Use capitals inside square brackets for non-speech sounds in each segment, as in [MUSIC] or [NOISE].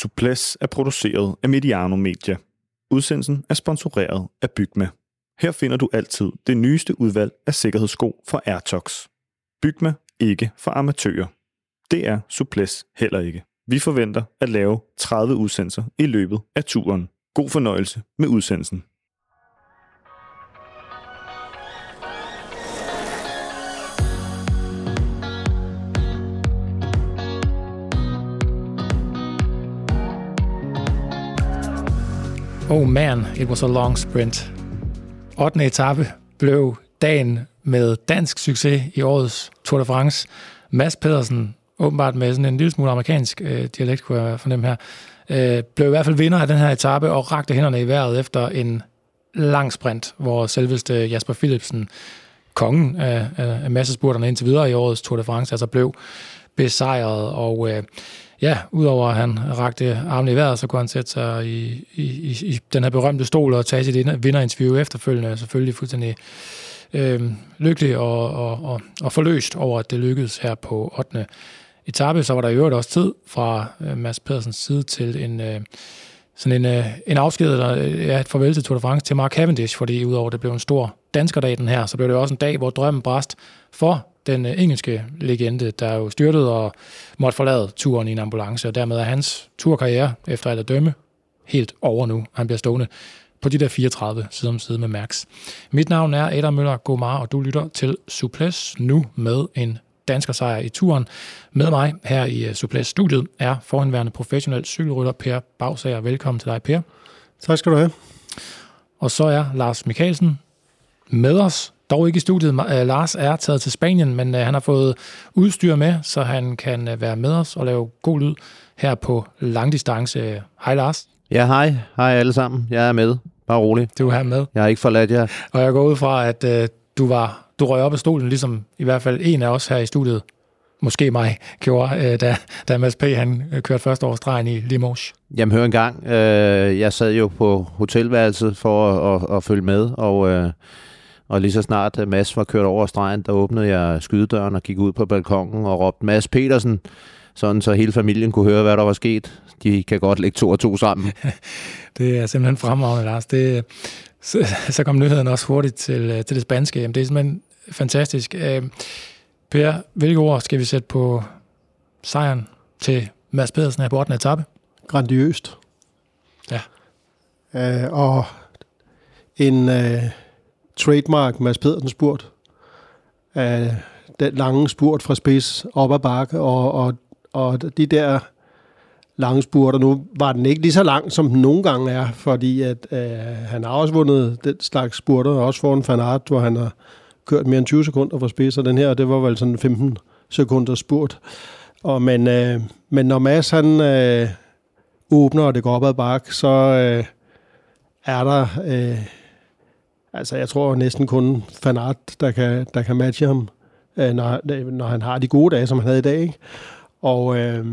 Suples er produceret af Mediano Media. Udsendelsen er sponsoreret af Bygma. Her finder du altid det nyeste udvalg af sikkerhedssko fra Airtox. Bygma ikke for amatører. Det er Suples heller ikke. Vi forventer at lave 30 udsendelser i løbet af turen. God fornøjelse med udsendelsen. Oh man, it was a long sprint. 8. etape blev dagen med dansk succes i årets Tour de France. Mads Pedersen, åbenbart med sådan en lille smule amerikansk øh, dialekt, kunne jeg fornemme her, øh, blev i hvert fald vinder af den her etape og rakte hænderne i vejret efter en lang sprint, hvor selveste Jasper Philipsen, kongen af, af, massespurterne indtil videre i årets Tour de France, altså blev besejret, og øh, ja, udover at han rakte armen i vejret, så kunne han sætte sig i, i, i, i den her berømte stol og tage sit vinderinterview efterfølgende, selvfølgelig fuldstændig øh, lykkelig og, og, og, og forløst over, at det lykkedes her på 8. etape. Så var der i øvrigt også tid fra øh, Mads Pedersens side til en, øh, sådan en, øh, en afsked, eller øh, ja, et farvel til Tour de France til Mark Cavendish, fordi udover det blev en stor danskerdag den her, så blev det også en dag, hvor drømmen brast for den øh, engelske legende, der jo styrtede og måtte forlade turen i en ambulance, og dermed er hans turkarriere, efter alt at dømme, helt over nu. Han bliver stående på de der 34 side om side med Max. Mit navn er Adam Møller Gomar, og du lytter til Suples nu med en dansker sejr i turen. Med mig her i øh, Suples studiet er forhenværende professionel cykelrytter Per Bagsager. Velkommen til dig, Per. Tak skal du have. Og så er Lars Mikkelsen med os dog ikke i studiet. Øh, Lars er taget til Spanien, men øh, han har fået udstyr med, så han kan øh, være med os og lave god lyd her på langdistance. Hej Lars. Ja, hej. Hej alle sammen. Jeg er med. Bare rolig. Du er her med. Jeg har ikke forladt jer. Og jeg går ud fra, at øh, du var du røg op af stolen, ligesom i hvert fald en af os her i studiet, måske mig, gjorde, øh, da, da Mads P. han kørte første årsdrejen i Limoges. Jamen hør en gang. Øh, jeg sad jo på hotelværelset for at, at, at følge med, og... Øh, og lige så snart øh, Mads var kørt over stregen, der åbnede jeg skydedøren og gik ud på balkongen og råbte Mads Petersen, sådan så hele familien kunne høre, hvad der var sket. De kan godt lægge to og to sammen. [LAUGHS] det er simpelthen fremragende, Lars. Det, så, så kom nyheden også hurtigt til, øh, til det spanske. Jamen, det er simpelthen fantastisk. Øh, per, hvilke ord skal vi sætte på sejren til Mads Pedersen her på 8. etape? Grandiøst. Ja. Øh, og en... Øh trademark Mads Pedersen spurt. Af den lange spurt fra spids op ad bakke, og, og, og de der lange spurter, nu var den ikke lige så lang, som den nogle gange er, fordi at, øh, han har også vundet den slags spurter, også foran Fanart, hvor han har kørt mere end 20 sekunder fra spids, og den her, det var vel sådan 15 sekunder spurt. Og, men, øh, men når Mads han øh, åbner, og det går op ad bakke, så øh, er der øh, Altså, jeg tror næsten kun Fanart, der kan, der kan matche ham, øh, når, når han har de gode dage, som han havde i dag. Ikke? Og øh,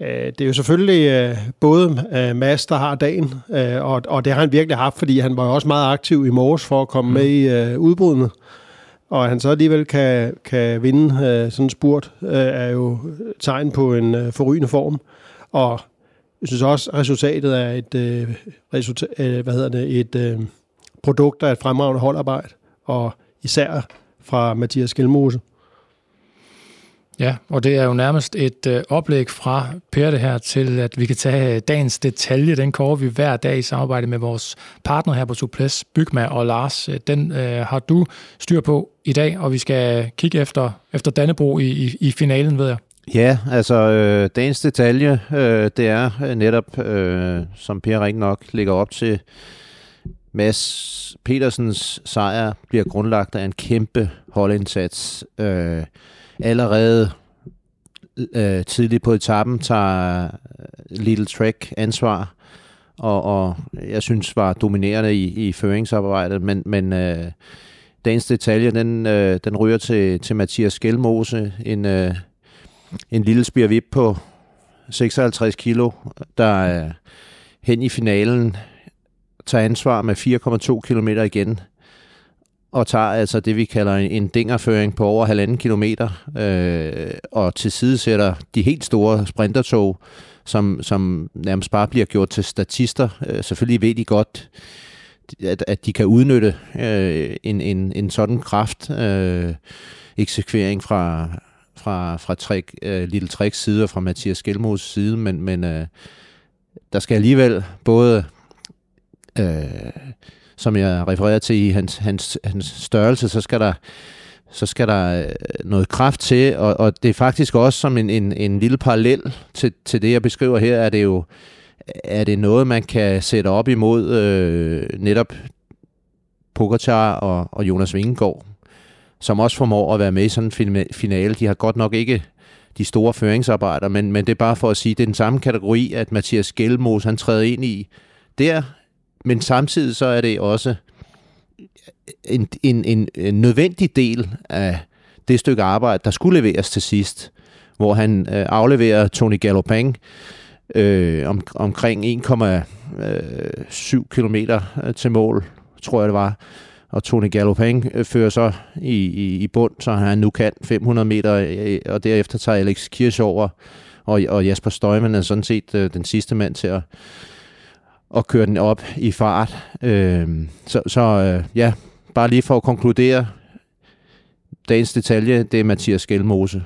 øh, det er jo selvfølgelig øh, både øh, Mads, der har dagen, øh, og, og det har han virkelig haft, fordi han var jo også meget aktiv i morges for at komme mm. med i øh, udbrudene. Og han så alligevel kan, kan vinde øh, sådan en spurt, øh, er jo tegn på en øh, forrygende form. Og jeg synes også, at resultatet er et, øh, resultat, øh, hvad hedder det, et øh, produkt af et fremragende holdarbejde, og især fra Mathias Gjelmose. Ja, og det er jo nærmest et øh, oplæg fra Per det her til, at vi kan tage øh, dagens detalje. Den kører vi hver dag i samarbejde med vores partner her på Suples, Bygma og Lars. Øh, den øh, har du styr på i dag, og vi skal kigge efter, efter Dannebro i, i, i finalen, ved jeg. Ja, altså øh, dagens detalje, øh, det er øh, netop, øh, som Per rigtig nok ligger op til, Mads Petersens sejr bliver grundlagt af en kæmpe holdindsats. Øh, allerede øh, tidligt på etappen tager øh, Little Trek ansvar, og, og jeg synes var dominerende i, i føringsarbejdet, men, men øh, dagens detalje, den, øh, den ryger til, til Mathias Skelmose, en, øh, en lille spirvip på 56 kilo, der øh, hen i finalen tager ansvar med 4,2 km igen, og tager altså det, vi kalder en dingerføring på over halvanden kilometer, øh, og tilsidesætter de helt store sprintertog som, som nærmest bare bliver gjort til statister. Øh, selvfølgelig ved de godt, at, at de kan udnytte øh, en, en, en sådan kraft øh, eksekvering fra, fra, fra Trek, øh, Little Tricks side og fra Mathias Skelmos side, men, men øh, der skal alligevel både, øh, som jeg refererer til i hans, hans, hans størrelse, så skal der så skal der øh, noget kraft til, og, og det er faktisk også som en, en, en lille parallel til, til det, jeg beskriver her, er det jo er det noget, man kan sætte op imod øh, netop Pogacar og, og Jonas Vingegaard, som også formår at være med i sådan en finale. De har godt nok ikke de store føringsarbejder, men, men det er bare for at sige, det er den samme kategori, at Mathias Gjelmos han træder ind i der, men samtidig så er det også en, en, en, en nødvendig del af det stykke arbejde, der skulle leveres til sidst, hvor han øh, afleverer Tony Gallopang øh, om, omkring 1,7 km øh, øh, til mål, tror jeg det var. Og Tony Gallopang øh, fører så i, i, i bund, så han nu kan 500 meter, øh, øh, og derefter tager Alex Kirsch over, og, og Jasper Støjman er sådan set øh, den sidste mand til at, at køre den op i fart. Øh, så så øh, ja, bare lige for at konkludere, dagens detalje, det er Mathias Skelmose.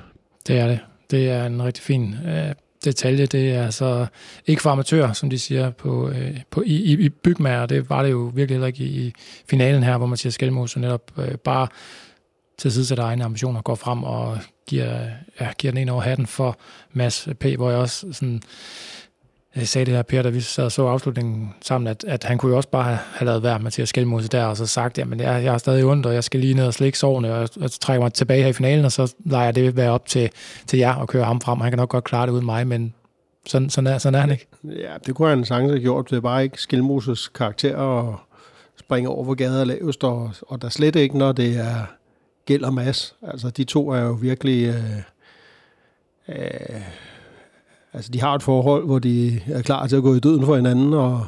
Det er det. Det er en rigtig fin øh, detalje. Det er altså ikke for amatører, som de siger på, øh, på, i, i, i bygmager. Det var det jo virkelig heller ikke i, i finalen her, hvor man Mathias Skelmose netop øh, bare til side sætter egne ambitioner, går frem og giver, ja, giver den en over hatten for Mads P., hvor jeg også sådan, Øh, sagde det her, Per, da vi sad og så afslutningen sammen, at, at han kunne jo også bare have, have lavet værd med til at skælmose der, og så sagt, jamen jeg, jeg er stadig ondt, og jeg skal lige ned og slikke sårene, og jeg, trækker mig tilbage her i finalen, og så leger jeg det være op til, til jer og køre ham frem. Han kan nok godt klare det uden mig, men sådan, sådan, er, sådan er han ikke. Ja, det kunne han sagtens have gjort. Det er bare ikke Skilmoses karakter og springe over, hvor gader er lavest, og, og der slet ikke, når det er gæld og mas. Altså, de to er jo virkelig... Øh, øh, altså, de har et forhold, hvor de er klar til at gå i døden for hinanden, og,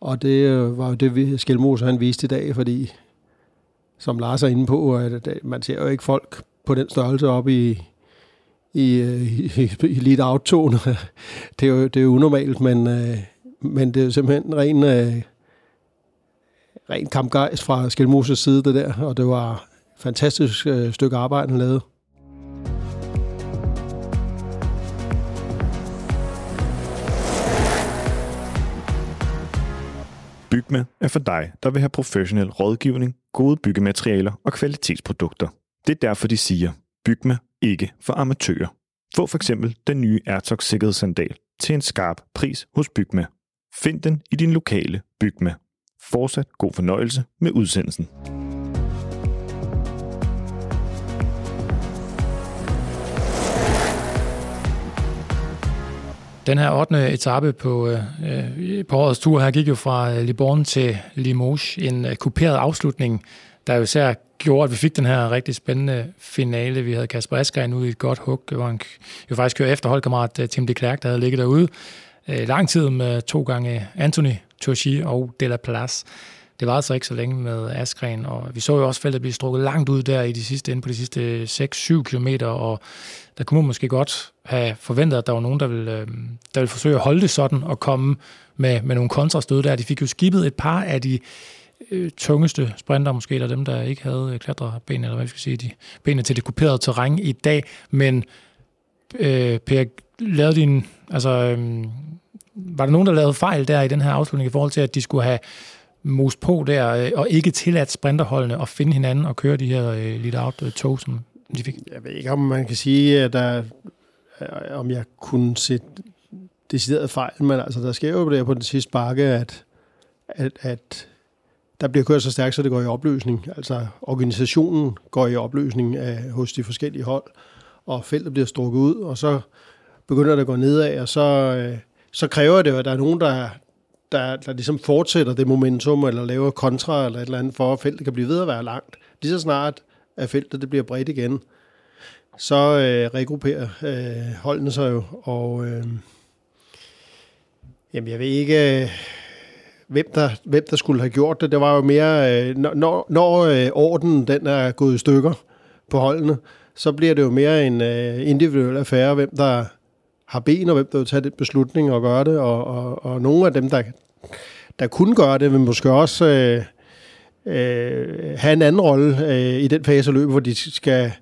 og det øh, var jo det, Skelmose han viste i dag, fordi som Lars er inde på, at man ser jo ikke folk på den størrelse op i, i, øh, [LAUGHS] i, i, lidt aftone. [LAUGHS] det, er jo, det er jo unormalt, men, øh, men det er simpelthen ren, øh, ren kampgejst fra Skelmoses side, det der, og det var et fantastisk stykke arbejde, han lavede. Bygme er for dig, der vil have professionel rådgivning, gode byggematerialer og kvalitetsprodukter. Det er derfor, de siger, Bygme ikke for amatører. Få for eksempel den nye Airtox sikkerhedssandal til en skarp pris hos Bygme. Find den i din lokale Bygme. Fortsat god fornøjelse med udsendelsen. Den her 8. etape på, øh, på årets tur her gik jo fra øh, Libourne til Limoges, en øh, kuperet afslutning, der jo især gjorde, at vi fik den her rigtig spændende finale. Vi havde Kasper Askren ude i et godt hug, hvor han jo faktisk kørte efter holdkammerat øh, Tim de Klerk, der havde ligget derude øh, lang tid med to gange Anthony Turchi og De La Place. Det var altså ikke så længe med Askren, og vi så jo også feltet blive strukket langt ud der i de sidste, inde på de sidste 6-7 km, og der kunne man måske godt have forventet, at der var nogen, der ville, øh, der ville forsøge at holde det sådan og komme med, med nogle kontrastød der. De fik jo skibet et par af de øh, tungeste sprinter, måske, der dem, der ikke havde øh, klatreben, eller hvad vi skal sige, de benene til det kuperede terræn i dag. Men øh, Per, lavede din, altså, øh, var der nogen, der lavede fejl der i den her afslutning i forhold til, at de skulle have mos på der, øh, og ikke tilladt sprinterholdene at finde hinanden og køre de her øh, lidt out øh, tog, som de fik? Jeg ved ikke, om man kan sige, at der, om jeg kunne se decideret fejl, men altså, der sker jo der på den sidste bakke, at, at, at der bliver kørt så stærkt, så det går i opløsning. Altså organisationen går i opløsning af, hos de forskellige hold, og feltet bliver strukket ud, og så begynder det at gå nedad, og så, øh, så kræver det jo, at der er nogen, der, der, der ligesom fortsætter det momentum, eller laver kontra, eller et eller andet, for at feltet kan blive ved at være langt. Lige så snart, at feltet det bliver bredt igen, så øh, regrupperer øh, holdene sig jo, og øh, jamen jeg ved ikke, øh, hvem, der, hvem der skulle have gjort det. Det var jo mere, øh, når, når øh, orden den er gået i stykker på holdene, så bliver det jo mere en øh, individuel affære, hvem der har ben, og hvem der vil tage den beslutning og gøre det, og, og, og nogle af dem, der, der kunne gøre det, vil måske også øh, øh, have en anden rolle øh, i den fase af løbet, hvor de skal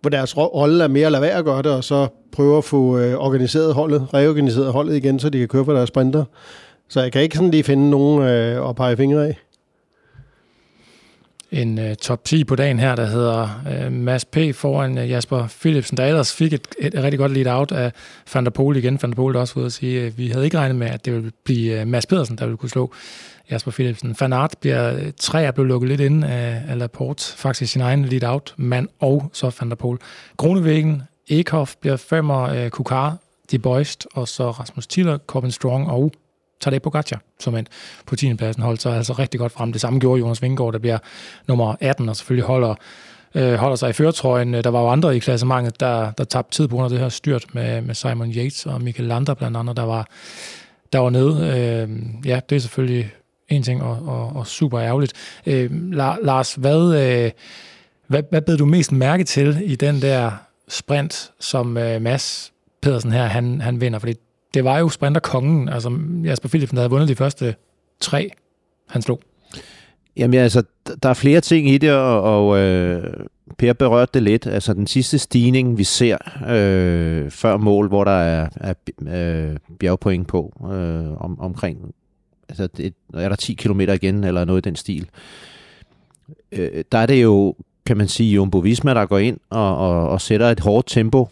hvor deres rolle er mere at lade være at gøre det, og så prøve at få øh, organiseret holdet, reorganiseret holdet igen, så de kan køre for deres sprinter. Så jeg kan ikke sådan lige finde nogen øh, at pege fingre af en øh, top 10 på dagen her, der hedder øh, Mads P. foran øh, Jasper Philipsen, der ellers fik et, et, et rigtig godt lead-out af Van der Pol igen. Van der Pol der også ude at sige, øh, vi havde ikke regnet med, at det ville blive øh, Mads Pedersen, der ville kunne slå Jasper Philipsen. Fanart bliver øh, tre er blevet lukket lidt ind af, af Laporte, faktisk sin egen lead-out mand, og så Van der Pol. Grunevæggen, Ekhoff bliver femmer, øh, Kukar, De Boist, og så Rasmus Tiller, Corbin Strong og Tadej Pogacar, som end på 10. pladsen holdt sig altså rigtig godt frem. Det samme gjorde Jonas Vingegaard, der bliver nummer 18, og selvfølgelig holder, øh, holder sig i føretrøjen. Der var jo andre i klassementet, der, der tabte tid på grund af det her styrt med, med Simon Yates og Michael Lander blandt andet, der var, der var nede. Øh, ja, det er selvfølgelig en ting, og, og, og super ærgerligt. Øh, Lars, hvad, øh, hvad, hvad bed du mest mærke til i den der sprint, som øh, Mads Pedersen her, han, han vinder? Fordi det var jo sprinterkongen, altså Jasper Philipsen, der havde vundet de første tre, han slog. Jamen altså, der er flere ting i det, og, og øh, Per berørte det lidt. Altså den sidste stigning, vi ser øh, før mål, hvor der er, er øh, bjergpoint på øh, om, omkring, altså det, er der 10 km igen, eller noget i den stil. Øh, der er det jo, kan man sige, Jumbo Visma, der går ind og, og, og sætter et hårdt tempo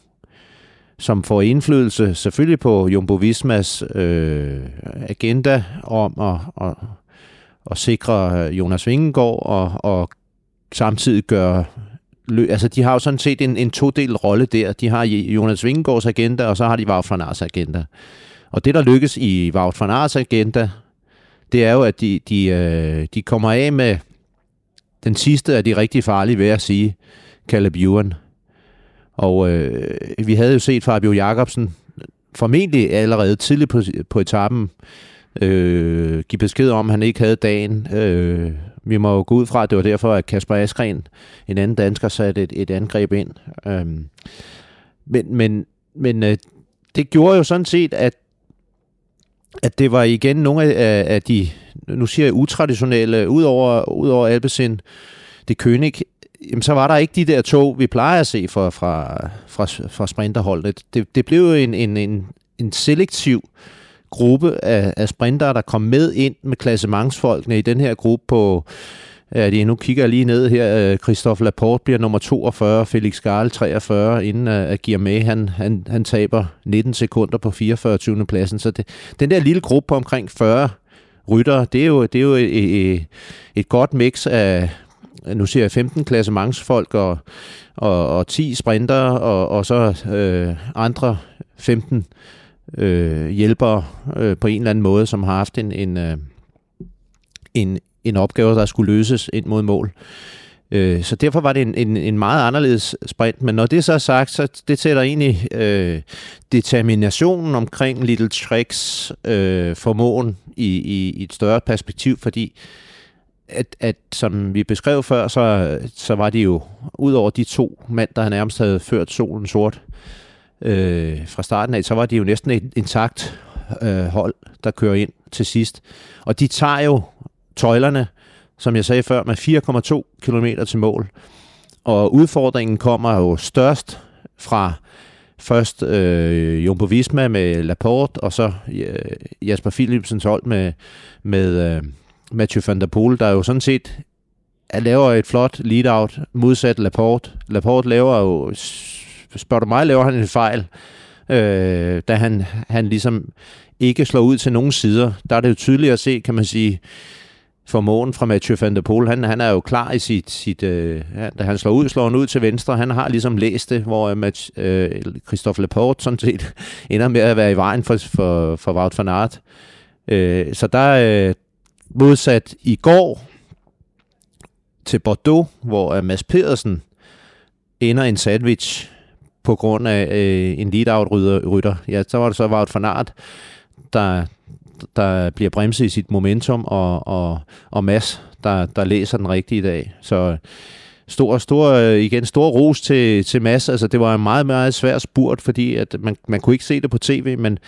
som får indflydelse selvfølgelig på Jumbo Vismas øh, agenda om at, at, at sikre øh, Jonas Vingegaard og, og samtidig gøre altså de har jo sådan set en, en todel rolle der. De har Jonas Vingegaards agenda, og så har de Wout van Aerts agenda. Og det, der lykkes i Wout van Aerts agenda, det er jo, at de, de, øh, de kommer af med den sidste af de rigtig farlige, ved at sige, Caleb Ewan. Og øh, vi havde jo set Fabio Jacobsen formentlig allerede tidligt på, på etappen øh, give besked om, at han ikke havde dagen. Øh, vi må jo gå ud fra, at det var derfor, at Kasper Askren, en anden dansker, satte et, et angreb ind. Øh, men men, men øh, det gjorde jo sådan set, at at det var igen nogle af, af de, nu siger jeg utraditionelle, udover, udover Alpecin, det König, jamen, så var der ikke de der tog, vi plejer at se fra, fra, fra, fra sprinterholdene. Det, det blev jo en, en, en, en selektiv gruppe af, af sprinter, der kom med ind med klassementsfolkene i den her gruppe på, at det, nu kigger jeg lige ned her. Øh, Christophe Laporte bliver nummer 42, Felix Garl 43, inden øh, at Guillermet, han, han, han taber 19 sekunder på 44. 20. pladsen. Så det, den der lille gruppe på omkring 40 ryttere, det er jo, det er jo et, et, et godt mix af, nu siger jeg 15 klassementsfolk og, og, og 10 sprinter og, og så øh, andre 15 øh, hjælpere øh, på en eller anden måde, som har haft en, en, øh, en, en opgave, der skulle løses ind mod mål. Øh, så derfor var det en, en, en meget anderledes sprint, men når det så er sagt, så det sætter egentlig øh, determinationen omkring Little Tricks øh, formåen i, i, i et større perspektiv, fordi at, at som vi beskrev før, så, så var det jo, ud over de to mænd, der nærmest havde ført solen sort øh, fra starten af, så var det jo næsten et intakt øh, hold, der kører ind til sidst. Og de tager jo tøjlerne, som jeg sagde før, med 4,2 km til mål. Og udfordringen kommer jo størst fra først øh, Jumbo Visma med Laporte, og så øh, Jasper Philipsens hold med, med øh, Mathieu van der Poel, der jo sådan set laver et flot lead-out modsat Laporte. Laporte laver jo, spørger du mig, laver han en fejl, øh, da han, han ligesom ikke slår ud til nogen sider. Der er det jo tydeligt at se, kan man sige, formåen fra Mathieu van der Poel. Han, han er jo klar i sit, sit øh, da han slår ud, slår han ud til venstre. Han har ligesom læst det, hvor øh, Match, øh, Christophe Laporte sådan set [LAUGHS] ender med at være i vejen for, for, for Wout van Aert. Øh, så der, øh, Modsat i går til Bordeaux, hvor øh, Mads Pedersen ender en sandwich på grund af øh, en lead-out-rytter. Ja, så var det så Wout van Aert, der, der bliver bremset i sit momentum, og, og, og Mads, der, der læser den rigtige dag. Så, stor, stor, igen, stor ros til, til Mads. Altså, det var en meget, meget svær spurt, fordi at man, man kunne ikke se det på tv, men,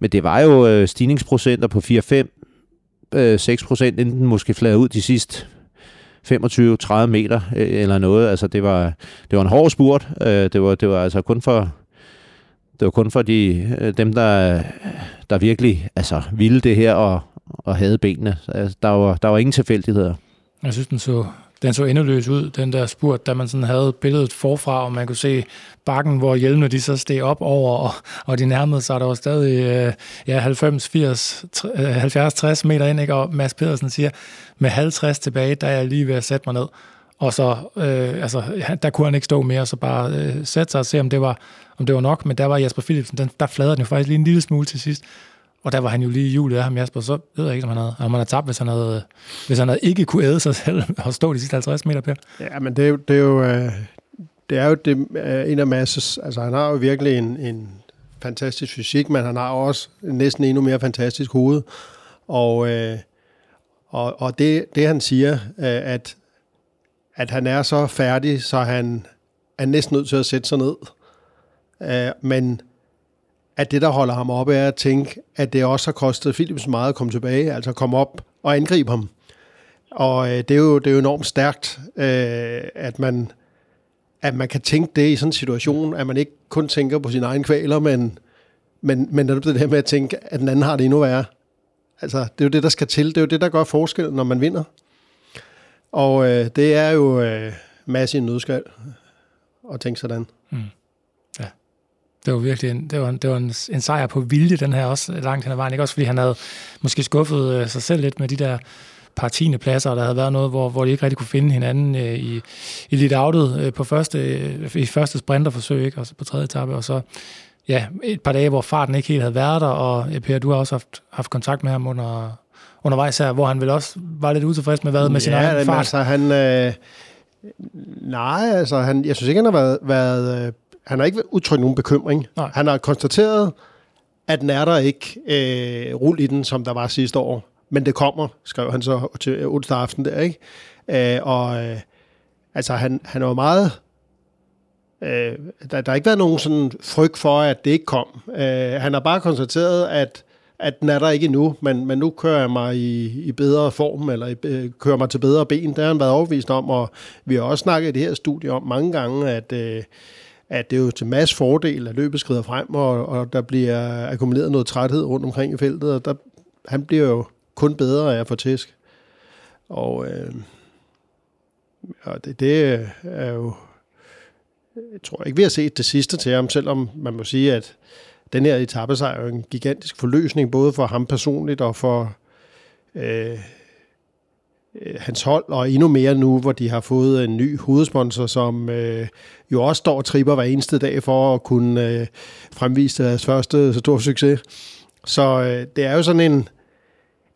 men det var jo øh, stigningsprocenter på 4-5, øh, 6 procent, inden måske flade ud de sidste 25-30 meter øh, eller noget. Altså, det var, det var en hård spurt. Øh, det, var, det var altså kun for, det var kun for de, øh, dem, der, der virkelig altså, ville det her og, og havde benene. Altså, der, var, der var ingen tilfældigheder. Jeg synes, den så, den så endeløs ud, den der spurt, da man sådan havde billedet forfra, og man kunne se bakken, hvor hjelmene de så steg op over, og, og de nærmede sig, der var stadig øh, ja, 90, 80, 70, 60 meter ind, ikke? og Mads Pedersen siger, med 50 tilbage, der er jeg lige ved at sætte mig ned. Og så, øh, altså, der kunne han ikke stå mere, så bare øh, sætte sig og se, om det var, om det var nok, men der var Jasper Philipsen, den, der fladede den jo faktisk lige en lille smule til sidst. Og der var han jo lige i julet af ham, Jasper, så ved jeg ikke, om han havde, om han havde tabt, hvis han havde, hvis han havde ikke kunne æde sig selv [LAUGHS] og stå de sidste 50 meter, Per. Ja, men det er jo, det er jo, øh, det er jo det, øh, en af masses, altså han har jo virkelig en, en fantastisk fysik, men han har også næsten endnu mere fantastisk hoved. Og, øh, og, og det, det han siger, øh, at, at han er så færdig, så han er næsten nødt til at sætte sig ned. Øh, men at det, der holder ham oppe, er at tænke, at det også har kostet Philips meget at komme tilbage, altså komme op og angribe ham. Og øh, det, er jo, det er jo enormt stærkt, øh, at, man, at man kan tænke det i sådan en situation, at man ikke kun tænker på sin egen kvaler, men, men, men det det der med at tænke, at den anden har det endnu værre. Altså, det er jo det, der skal til. Det er jo det, der gør forskel, når man vinder. Og øh, det er jo øh, masse i nødskal at tænke sådan. Mm. Det var virkelig en, det var en, det var en, en sejr på vilje, den her også langt hen ad vejen. Ikke også fordi han havde måske skuffet øh, sig selv lidt med de der par tiende pladser, og der havde været noget, hvor, hvor de ikke rigtig kunne finde hinanden øh, i, i lidt outet øh, på første, øh, i første sprinterforsøg, ikke? også på tredje etape, og så ja, et par dage, hvor farten ikke helt havde været der, og øh, Per, du har også haft, haft kontakt med ham under, undervejs her, hvor han vel også var lidt utilfreds med hvad med sin egen fart. altså han... Øh, nej, altså han, jeg synes ikke, han har været, været øh, han har ikke udtrykt nogen bekymring. Nej. Han har konstateret, at den er der ikke øh, rul i den, som der var sidste år. Men det kommer, skrev han så til onsdag aften der, ikke? Øh, og øh, altså, han, han var meget... Øh, der, der har ikke været nogen sådan frygt for, at det ikke kom. Øh, han har bare konstateret, at at den er der ikke endnu, men, men nu kører jeg mig i, i bedre form, eller i, øh, kører mig til bedre ben. Det har han været overbevist om, og vi har også snakket i det her studie om mange gange, at, øh, at det er jo til masse fordel, at løbet skrider frem, og, og der bliver akkumuleret noget træthed rundt omkring i feltet, og der, han bliver jo kun bedre af at få tæsk. Og, øh, og det, det er jo... Jeg tror ikke, vi har set det sidste til ham, selvom man må sige, at den her etappesejr er jo en gigantisk forløsning, både for ham personligt og for øh, øh, hans hold, og endnu mere nu, hvor de har fået en ny hovedsponsor, som øh, jo også står og tripper hver eneste dag for at kunne øh, fremvise deres første stor succes. Så øh, det er jo sådan en,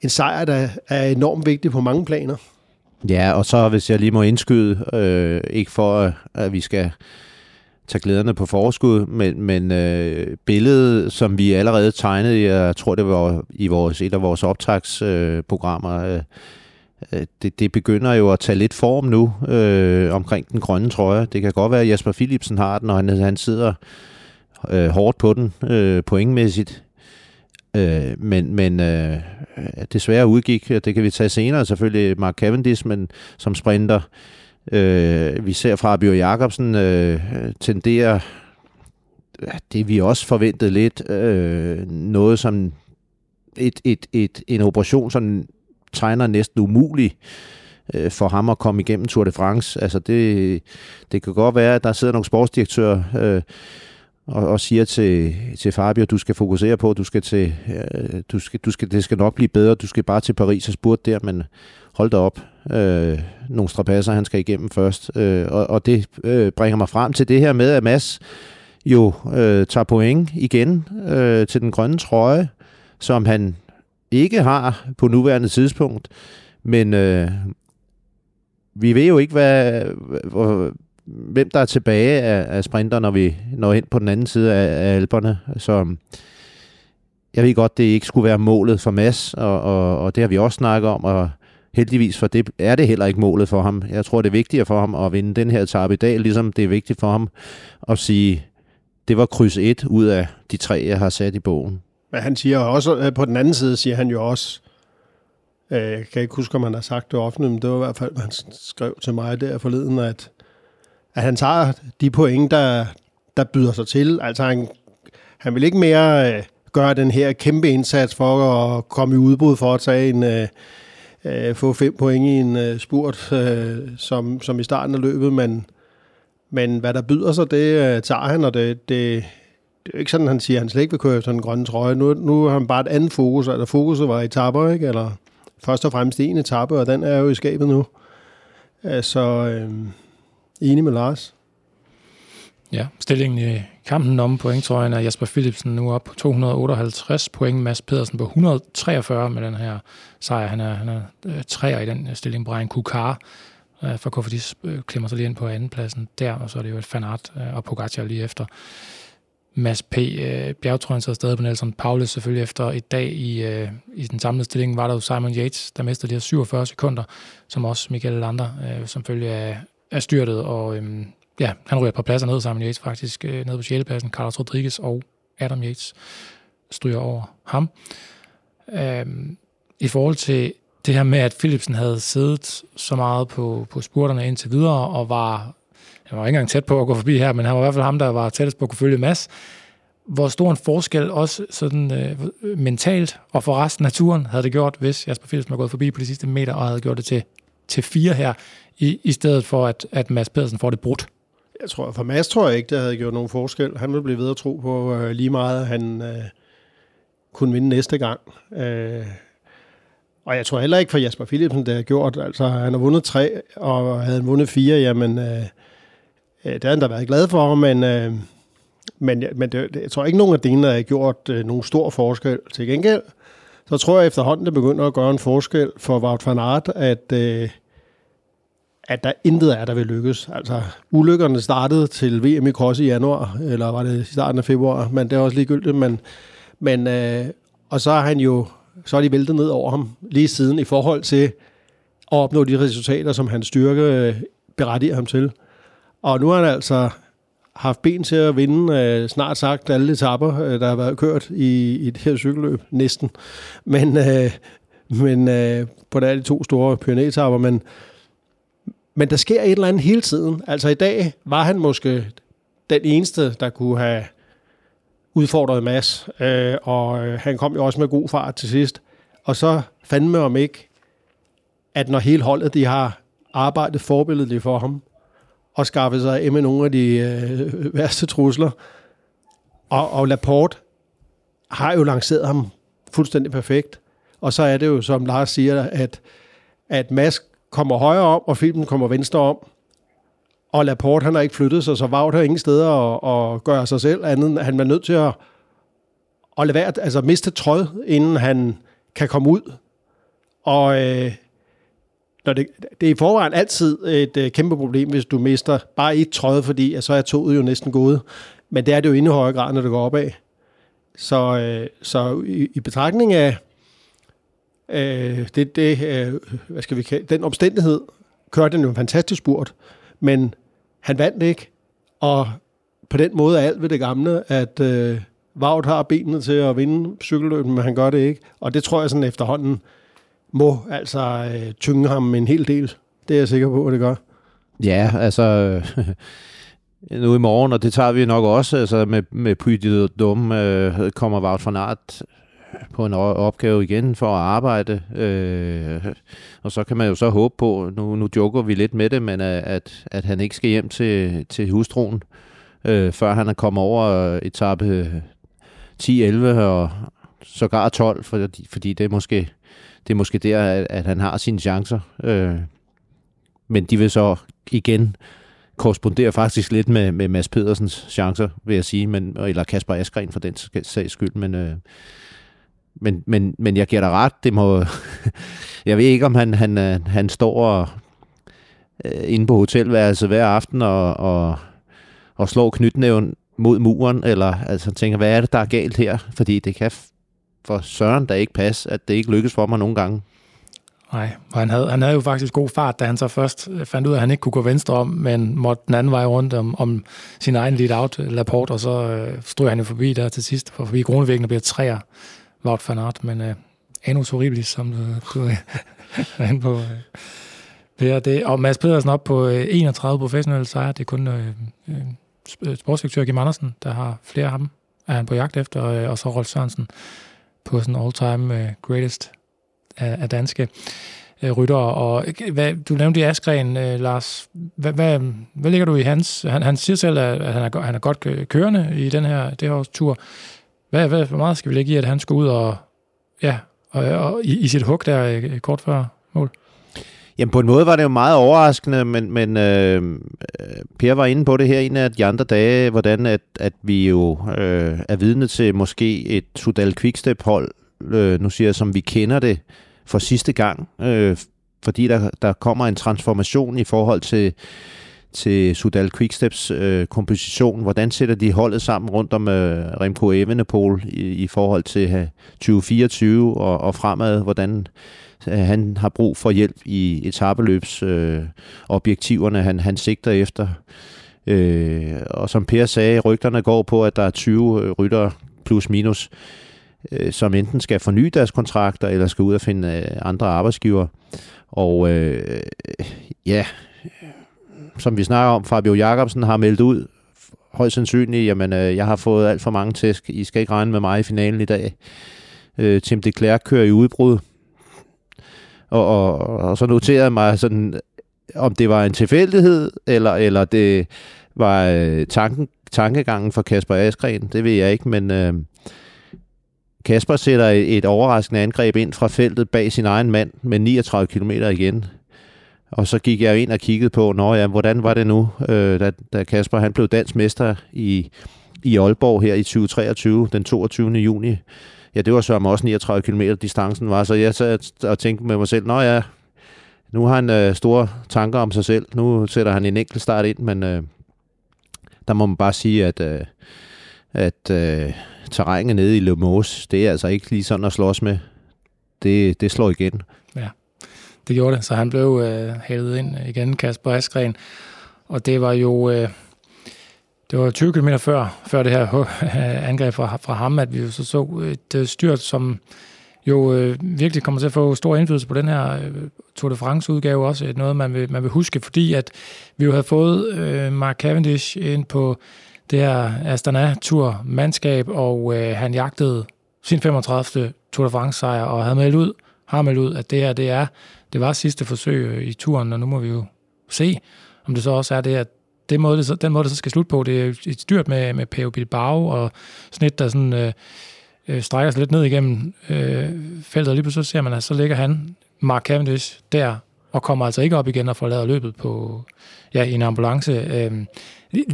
en sejr, der er enormt vigtig på mange planer. Ja, og så hvis jeg lige må indskyde, øh, ikke for at vi skal tage glæderne på forskud, men, men øh, billedet, som vi allerede tegnede, jeg tror det var i vores, et af vores optagsprogrammer, øh, øh, Øh, det, det begynder jo at tage lidt form nu øh, omkring den grønne trøje. Det kan godt være, at Jesper Philipsen har den, og han, han sidder øh, hårdt på den øh, pointmæssigt. Øh, men men øh, desværre udgik, det kan vi tage senere selvfølgelig, Mark Cavendish, men som sprinter. Øh, øh, vi ser fra Bjørn Jacobsen øh, tenderer det vi også forventede lidt, øh, noget som et, et, et, en operation, som tegner næsten umulig øh, for ham at komme igennem Tour de France. Altså det, det kan godt være, at der sidder nogle sportsdirektører øh, og, og siger til, til Fabio, du skal fokusere på, du skal til, øh, du skal, du skal, det skal nok blive bedre, du skal bare til Paris og spurgte der, men hold da op, øh, nogle strapasser, han skal igennem først. Øh, og, og det øh, bringer mig frem til det her med, at Mads jo øh, tager point igen øh, til den grønne trøje, som han ikke har på nuværende tidspunkt. Men øh, vi ved jo ikke, hvad, hvad, hvem der er tilbage af, af sprinter, når vi når ind på den anden side af, af alberne. Så jeg ved godt, det ikke skulle være målet for Mads, og, og, og det har vi også snakket om, og heldigvis, for det er det heller ikke målet for ham. Jeg tror, det er vigtigere for ham at vinde den her etape i dag, ligesom det er vigtigt for ham at sige, det var kryds 1 ud af de tre, jeg har sat i bogen. Men han siger også, øh, på den anden side siger han jo også, øh, jeg kan ikke huske, om han har sagt det offentligt, men det var i hvert fald, hvad han skrev til mig der forleden, at, at han tager de point, der, der byder sig til. Altså han, han vil ikke mere øh, gøre den her kæmpe indsats for at komme i udbrud for at tage en, øh, få fem point i en øh, spurt, øh, som, som i starten af løbet, men, men hvad der byder sig, det øh, tager han, og det, det, det er jo ikke sådan, han siger, at han slet ikke vil køre efter den grønne trøje. Nu, nu har han bare et andet fokus, altså fokuset var etapper, ikke? Eller først og fremmest en etape, og den er jo i skabet nu. Øh, så øh, enig med Lars. Ja, stillingen i kampen om pointtrøjen er Jasper Philipsen nu op på 258 point, Mads Pedersen på 143 med den her sejr. Han er, han er øh, træer i den øh, stilling. Brian Kukar øh, fra Kofidis øh, klemmer sig lige ind på andenpladsen der, og så er det jo et fanart øh, og Pogacar lige efter. Mads P. Øh, bjergtrøjen sidder stadig på Nelson Paulus selvfølgelig efter et dag i, øh, i den samlede stilling, var der jo Simon Yates, der mistede de her 47 sekunder, som også Michael Lander, øh, som følge af, af styrtet, og øh, ja, han ryger et par pladser ned, Simon Yates faktisk, øh, ned på 6. pladsen, Carlos Rodriguez og Adam Yates stryger over ham. Øh, i forhold til det her med, at Philipsen havde siddet så meget på, på spurterne indtil videre, og var han var ikke engang tæt på at gå forbi her, men han var i hvert fald ham, der var tættest på at kunne følge Mads. Hvor stor en forskel også sådan øh, mentalt og for resten af turen havde det gjort, hvis Jasper Philipsen var gået forbi på de sidste meter og havde gjort det til, til fire her, i, i stedet for at, at Mads Pedersen får det brudt. Jeg tror, for Mads tror jeg ikke, det havde gjort nogen forskel. Han ville blive ved at tro på øh, lige meget, han øh, kunne vinde næste gang. Øh, og jeg tror heller ikke for Jasper Philipsen, det har gjort. Altså, han har vundet tre, og havde han vundet fire, jamen, øh, øh det har han da været glad for, men, øh, men, men det, jeg tror ikke, nogen af delene har gjort øh, nogen stor forskel. Til gengæld, så tror jeg efterhånden, det begynder at gøre en forskel for Wout van Aert, at, øh, at der intet er, der vil lykkes. Altså, ulykkerne startede til VM i Cross i januar, eller var det i starten af februar, men det er også ligegyldigt. Men, men, øh, og så har han jo, så er de væltet ned over ham lige siden i forhold til at opnå de resultater, som hans styrke øh, berettiger ham til. Og nu har han altså haft ben til at vinde øh, snart sagt alle etapper, øh, der har været kørt i, i det her cykelløb, næsten. Men, øh, men øh, på de to store pyrenæetapper, men, men der sker et eller andet hele tiden. Altså i dag var han måske den eneste, der kunne have udfordrede Mads, øh, og øh, han kom jo også med god fart til sidst. Og så fandme om ikke, at når hele holdet de har arbejdet forbilledeligt for ham, og skaffet sig af med nogle af de øh, [LAUGHS] værste trusler. Og, og Laporte har jo lanceret ham fuldstændig perfekt. Og så er det jo, som Lars siger, at, at Mask kommer højre om, og filmen kommer venstre om. Og Laporte, han har ikke flyttet sig, så Vaut har ingen steder at, at gøre sig selv andet. Han var nødt til at, at lade være, altså miste tråd, inden han kan komme ud. Og øh, når det, det er i forvejen altid et øh, kæmpe problem, hvis du mister bare et tråd, fordi så er toget jo næsten gået. Men det er det jo endnu højere grad, når det går opad. Så, øh, så i, i betragtning af øh, det, det, øh, hvad skal vi kalde, den omstændighed, kørte den jo en fantastisk spurt, men han vandt ikke. Og på den måde er alt ved det gamle, at øh, Vaut har benene til at vinde cykelløbet, men han gør det ikke. Og det tror jeg sådan efterhånden, må altså øh, tynge ham en hel del. Det er jeg sikker på, at det gør. Ja, altså... [LAUGHS] nu i morgen, og det tager vi nok også, altså med, med Puy de Dum, øh, kommer Wout van Aert på en opgave igen for at arbejde. Øh, og så kan man jo så håbe på, nu, nu joker vi lidt med det, men at, at han ikke skal hjem til, til hustruen, øh, før han er kommet over øh, etape 10-11 og sågar 12, fordi, fordi det er måske det er måske der, at, at han har sine chancer. Øh, men de vil så igen korrespondere faktisk lidt med, med Mads Pedersens chancer, vil jeg sige, men, eller Kasper Askren for den sags skyld, men, øh, men, men, men jeg giver dig ret, det må, [LAUGHS] jeg ved ikke, om han, han, øh, han står og, øh, inde på hotelværelset hver aften og, og, og slår knytnæven mod muren, eller altså tænker, hvad er det, der er galt her? Fordi det kan for søren der ikke passe, at det ikke lykkes for mig nogle gange. Nej, og han havde, han havde jo faktisk god fart, da han så først øh, fandt ud af, at han ikke kunne gå venstre om, men måtte den anden vej rundt om, om sin egen lead-out, øh, Laporte, og så øh, stod han jo forbi der til sidst, for forbi Grunevæggen og bliver træer, Wout van Aert, men øh, Anus horribilis, som du, øh, [LAUGHS] er inde på. Øh. Per, det, og Mads Pedersen op på øh, 31 professionelle sejre, det er kun øh, øh, øh, sportsdirektør Kim Andersen, der har flere af ham, er han på jagt efter, øh, og så Rolf Sørensen på sådan all-time øh, greatest af, af danske øh, rytter. Og øh, hvad, du nævnte i Askren, øh, Lars. Hvad, hvad, hvad ligger du i hans? Han, han siger selv, at han er, han er godt kørende i den her, det her års tur. Hvad, hvad, hvor meget skal vi lægge i, at han skulle ud og, ja, og, og i, i sit hug der øh, kort før mål? Jamen på en måde var det jo meget overraskende, men, men øh, øh Per var inde på det her en af de andre dage, hvordan at, at vi jo øh, er vidne til måske et Sudal Quickstep hold, øh, nu siger jeg, som vi kender det for sidste gang, øh, fordi der, der kommer en transformation i forhold til, til Sudal Quicksteps øh, komposition. Hvordan sætter de holdet sammen rundt om øh, Remco Evenepoel i, i forhold til øh, 2024 og, og fremad? Hvordan øh, han har brug for hjælp i etabeløbsobjektiverne, øh, objektiverne, han, han sigter efter. Øh, og som Per sagde, rygterne går på, at der er 20 øh, rytter plus minus, øh, som enten skal forny deres kontrakter, eller skal ud og finde øh, andre arbejdsgiver. Og øh, ja, som vi snakker om, Fabio Jacobsen har meldt ud, højst sandsynligt, jamen øh, jeg har fået alt for mange tæsk, I skal ikke regne med mig i finalen i dag. Øh, Tim de Klerk kører i udbrud, og, og, og så noterede jeg mig sådan, om det var en tilfældighed, eller, eller det var øh, tanken, tankegangen for Kasper Askren, det ved jeg ikke, men øh, Kasper sætter et, et overraskende angreb ind fra feltet bag sin egen mand med 39 km igen. Og så gik jeg ind og kiggede på, Nå ja, hvordan var det nu, øh, da, da Kasper han blev dansk mester i, i Aalborg her i 2023, den 22. juni. Ja, det var så også 39 km distancen var, så jeg sad og tænkte med mig selv, Nå ja, nu har han øh, store tanker om sig selv. Nu sætter han en enkelt start ind, men øh, der må man bare sige, at, øh, at øh, terrænet nede i Le Mans, det er altså ikke lige sådan at slås med. Det, det slår igen. Det gjorde det. Så han blev øh, hældet ind igen, Kasper Askren. Og det var jo... Øh, det var 20 km før, før det her [LAUGHS] angreb fra, fra ham, at vi jo så så et øh, styrt, som jo øh, virkelig kommer til at få stor indflydelse på den her øh, Tour de France-udgave også. Noget, man vil, man vil huske, fordi at vi jo havde fået øh, Mark Cavendish ind på det her Astana-tur mandskab, og øh, han jagtede sin 35. Tour de France-sejr, og havde meldt ud, har meldt ud, at det her, det er, det var sidste forsøg øh, i turen, og nu må vi jo se, om det så også er det, at det måde, det så, den måde, det så skal slutte på, det er et styrt med, med PO Bilbao, og snit, der sådan, øh, øh, strækker sig lidt ned igennem øh, feltet, og lige pludselig så ser man, at så ligger han, Mark Cavendish, der, og kommer altså ikke op igen og får lavet løbet på, ja, i en ambulance. Øh,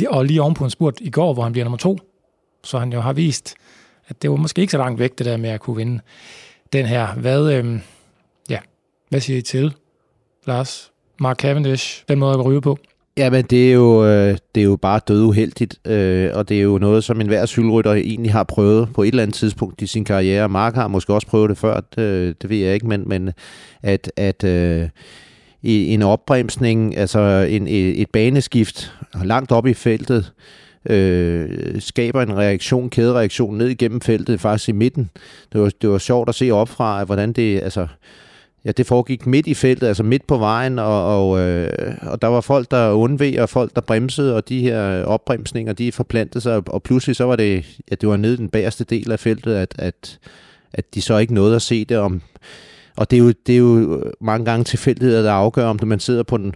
og lige ovenpå en spurt i går, hvor han bliver nummer to. Så han jo har vist, at det var måske ikke så langt væk, det der med at kunne vinde den her. Hvad, øhm, ja, hvad siger I til, Lars? Mark Cavendish, den måde at ryge på? Jamen, det er jo, øh, det er jo bare død uheldigt, øh, og det er jo noget, som enhver cykelrytter egentlig har prøvet på et eller andet tidspunkt i sin karriere. Mark har måske også prøvet det før, det, øh, det ved jeg ikke, men, men at, at øh, en opbremsning, altså en, et baneskift langt op i feltet, øh, Øh, skaber en reaktion, kædereaktion ned igennem feltet, faktisk i midten. Det var, det var sjovt at se opfra, hvordan det, altså, ja, det foregik midt i feltet, altså midt på vejen, og, og, øh, og der var folk, der undveg, og folk, der bremsede, og de her opbremsninger, de forplantede sig, og pludselig så var det, ja, det var nede i den bagerste del af feltet, at, at, at de så ikke nåede at se det, om og det er, jo, det er jo øh, mange gange tilfældigheder, der afgør, om man sidder på den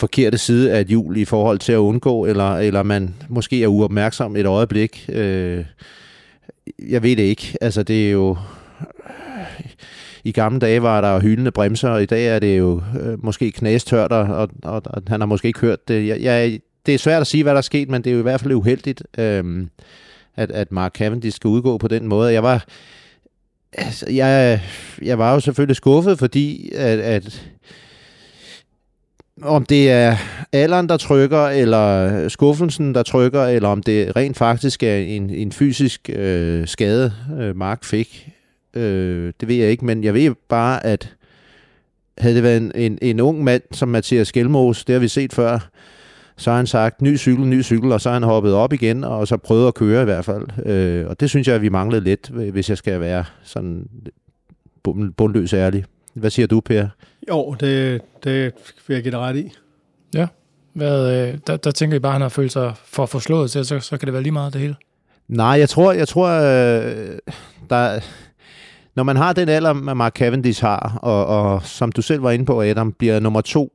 forkerte side af et hjul i forhold til at undgå, eller, eller man måske er uopmærksom et øjeblik. Øh, jeg ved det ikke. Altså, det er jo... Øh, I gamle dage var der hyldende bremser, og i dag er det jo øh, måske knæstørt, og, og, og, og han har måske ikke hørt det. Jeg, jeg, det er svært at sige, hvad der er sket, men det er jo i hvert fald uheldigt, øh, at, at Mark Cavendish skal udgå på den måde. Jeg var altså, jeg, jeg var jo selvfølgelig skuffet, fordi at, at om det er alderen, der trykker, eller skuffelsen, der trykker, eller om det rent faktisk er en, en fysisk øh, skade, øh, Mark fik, øh, det ved jeg ikke, men jeg ved bare, at havde det været en, en, en ung mand som Mathias Skelmos, det har vi set før, så har han sagt, ny cykel, ny cykel, og så har han hoppet op igen, og så prøvet at køre i hvert fald. Øh, og det synes jeg, at vi manglede lidt, hvis jeg skal være sådan bundløs ærlig. Hvad siger du, Per? Jo, det, det vil jeg give dig ret i. Ja, Hvad, øh, der, der tænker I bare, at han har følt sig for forslået til, så, så kan det være lige meget det hele. Nej, jeg tror, jeg tror øh, der, når man har den alder, Mark Cavendish har, og, og som du selv var inde på, Adam, bliver nummer to.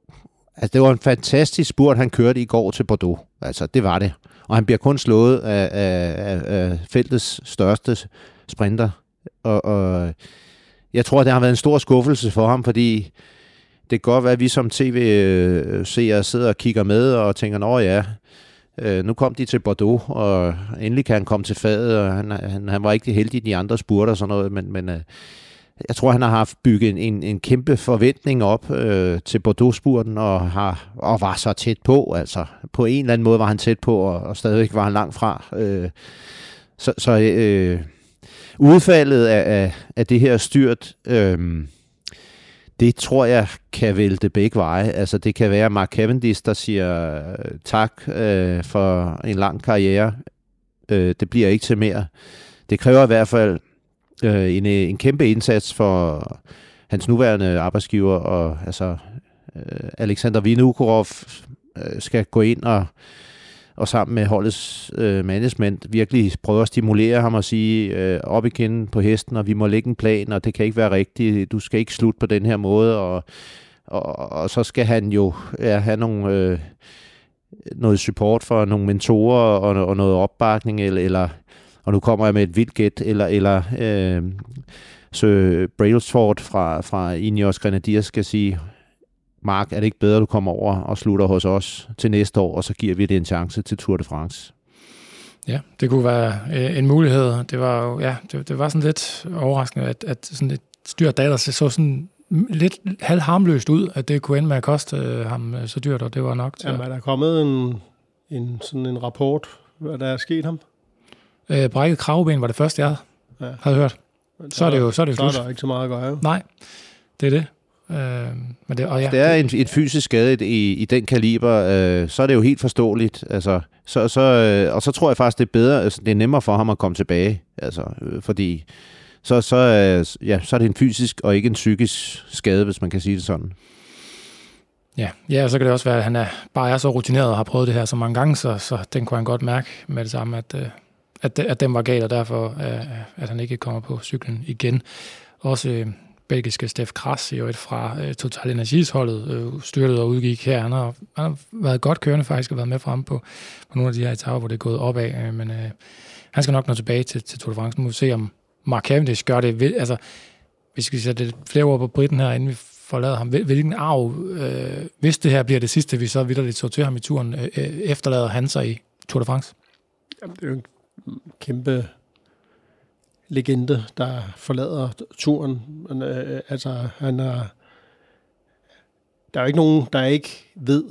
Altså, det var en fantastisk spurt, han kørte i går til Bordeaux. Altså, det var det. Og han bliver kun slået af, af, af feltets største sprinter. Og, og jeg tror, det har været en stor skuffelse for ham, fordi det kan godt være, at vi som tv-seere øh, sidder og kigger med og tænker, nå ja, øh, nu kom de til Bordeaux, og endelig kan han komme til fadet, og han, han, han var ikke heldig i de andre spurter og sådan noget, men, men øh, jeg tror, han har haft bygget en, en, en kæmpe forventning op øh, til Bordeaux-spurten, og, har, og var så tæt på. Altså, på en eller anden måde var han tæt på, og, og stadigvæk var han langt fra. Øh, så så øh, udfaldet af, af, af det her styrt, øh, det tror jeg kan vælte begge veje. Altså det kan være Mark Cavendish, der siger øh, tak øh, for en lang karriere. Øh, det bliver ikke til mere. Det kræver i hvert fald øh, en, øh, en kæmpe indsats for hans nuværende arbejdsgiver, og altså øh, Alexander Vinukorov øh, skal gå ind og og sammen med holdets øh, management virkelig prøve at stimulere ham og sige øh, op igen på hesten, og vi må lægge en plan, og det kan ikke være rigtigt, du skal ikke slutte på den her måde, og, og, og så skal han jo ja, have nogle, øh, noget support for nogle mentorer og, og noget opbakning, eller, eller og nu kommer jeg med et vildt gæt, eller, eller øh, så Brailsford fra, fra Ineos Grenadiers skal sige, Mark, er det ikke bedre, du kommer over og slutter hos os til næste år, og så giver vi det en chance til Tour de France? Ja, det kunne være øh, en mulighed. Det var jo, ja, det, det var sådan lidt overraskende, at, at sådan et styrt datter så sådan lidt halvharmløst ud, at det kunne ende med at koste øh, ham øh, så dyrt, og det var nok til... Jamen, er der kommet en, en, sådan en rapport, hvad der er sket ham? Øh, brækket kravben var det første, jeg ja. havde hørt. Så, så, er det jo så er det jo så er der ikke så meget at gøre. Nej, det er det. Øh, men det, og ja, det er en, et fysisk skade i, i den kaliber, øh, så er det jo helt forståeligt. Altså, så, så, øh, og så tror jeg faktisk, det er bedre, altså, det er nemmere for ham at komme tilbage. Altså, øh, fordi så, så, øh, ja, så er det en fysisk og ikke en psykisk skade, hvis man kan sige det sådan. Ja, ja og så kan det også være, at han er, bare er så rutineret og har prøvet det her så mange gange, så, så den kunne han godt mærke med det samme, at, øh, at, at den var galt, og derfor øh, at han ikke kommer på cyklen igen. Også øh, belgiske Steff Kras, jo et fra øh, Total Energies holdet, øh, styrtet og udgik her. Han har, han har været godt kørende faktisk, og været med frem på, på nogle af de her etaper, hvor det er gået opad, øh, men øh, han skal nok nå tilbage til, til Tour de France. Nu må vi se, om Mark Cavendish gør det. Vil, altså, hvis vi sætte lidt flere ord på Britten her, inden vi forlader ham, hvilken arv, øh, hvis det her bliver det sidste, vi så vidderligt så til ham i turen, øh, øh efterlader han sig i Tour de France? Jamen, det er jo en kæmpe legende, der forlader turen. Men, øh, altså, han er... Der er jo ikke nogen, der ikke ved,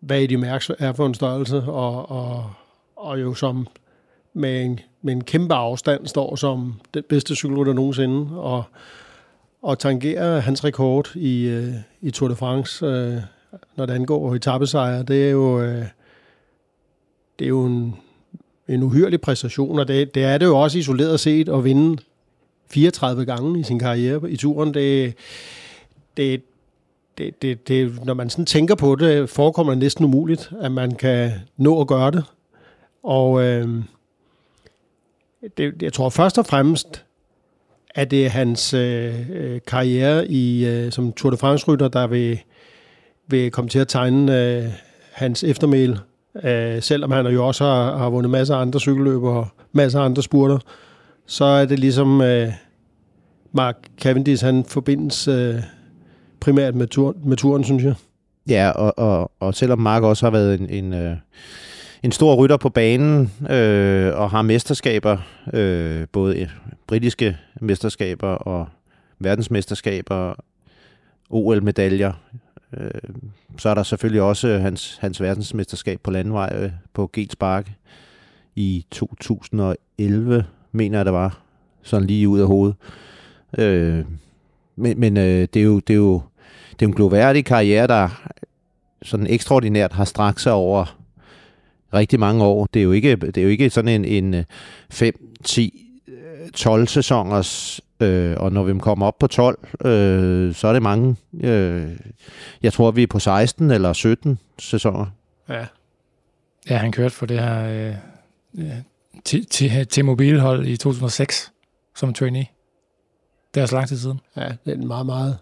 hvad Eddie Mærks er for en størrelse, og, og, og jo som med en, med en kæmpe afstand står som den bedste cykelrytter nogensinde, og, og tangerer hans rekord i, øh, i Tour de France, øh, når det angår etappesejre, det er jo, øh, det er jo en, en uhyrlig præstation, og det, det er det jo også isoleret set at vinde 34 gange i sin karriere i turen. Det, det, det, det, det, når man sådan tænker på det, forekommer det næsten umuligt, at man kan nå at gøre det. Og øh, det, jeg tror først og fremmest, at det er hans øh, øh, karriere i, øh, som Tour de France-rytter, der vil, vil komme til at tegne øh, hans eftermæl Øh, selvom han jo også har, har vundet masser af andre cykelløb og masser af andre spurter, så er det ligesom øh, Mark Cavendish, han forbindes øh, primært med, tur, med turen, synes jeg. Ja, og, og, og selvom Mark også har været en, en, øh, en stor rytter på banen øh, og har mesterskaber, øh, både britiske mesterskaber og verdensmesterskaber, OL-medaljer, Øh, så er der selvfølgelig også hans, hans verdensmesterskab på landvej øh, på Gels Bakke i 2011, mener jeg det var, sådan lige ud af hovedet. Øh, men men øh, det, er jo, det, er jo, det er jo en gloværdig karriere, der sådan ekstraordinært har strakt sig over rigtig mange år. Det er jo ikke, det er jo ikke sådan en, en 5, 10, 12 sæsoners, øh, og når vi kommer op på 12, øh, så er det mange. Øh, jeg tror, vi er på 16 eller 17 sæsoner. Ja. Ja, han kørte for det her øh, øh, til, til, til mobilhold i 2006 som trainee. Det er så lang tid siden. ja, det er en meget, meget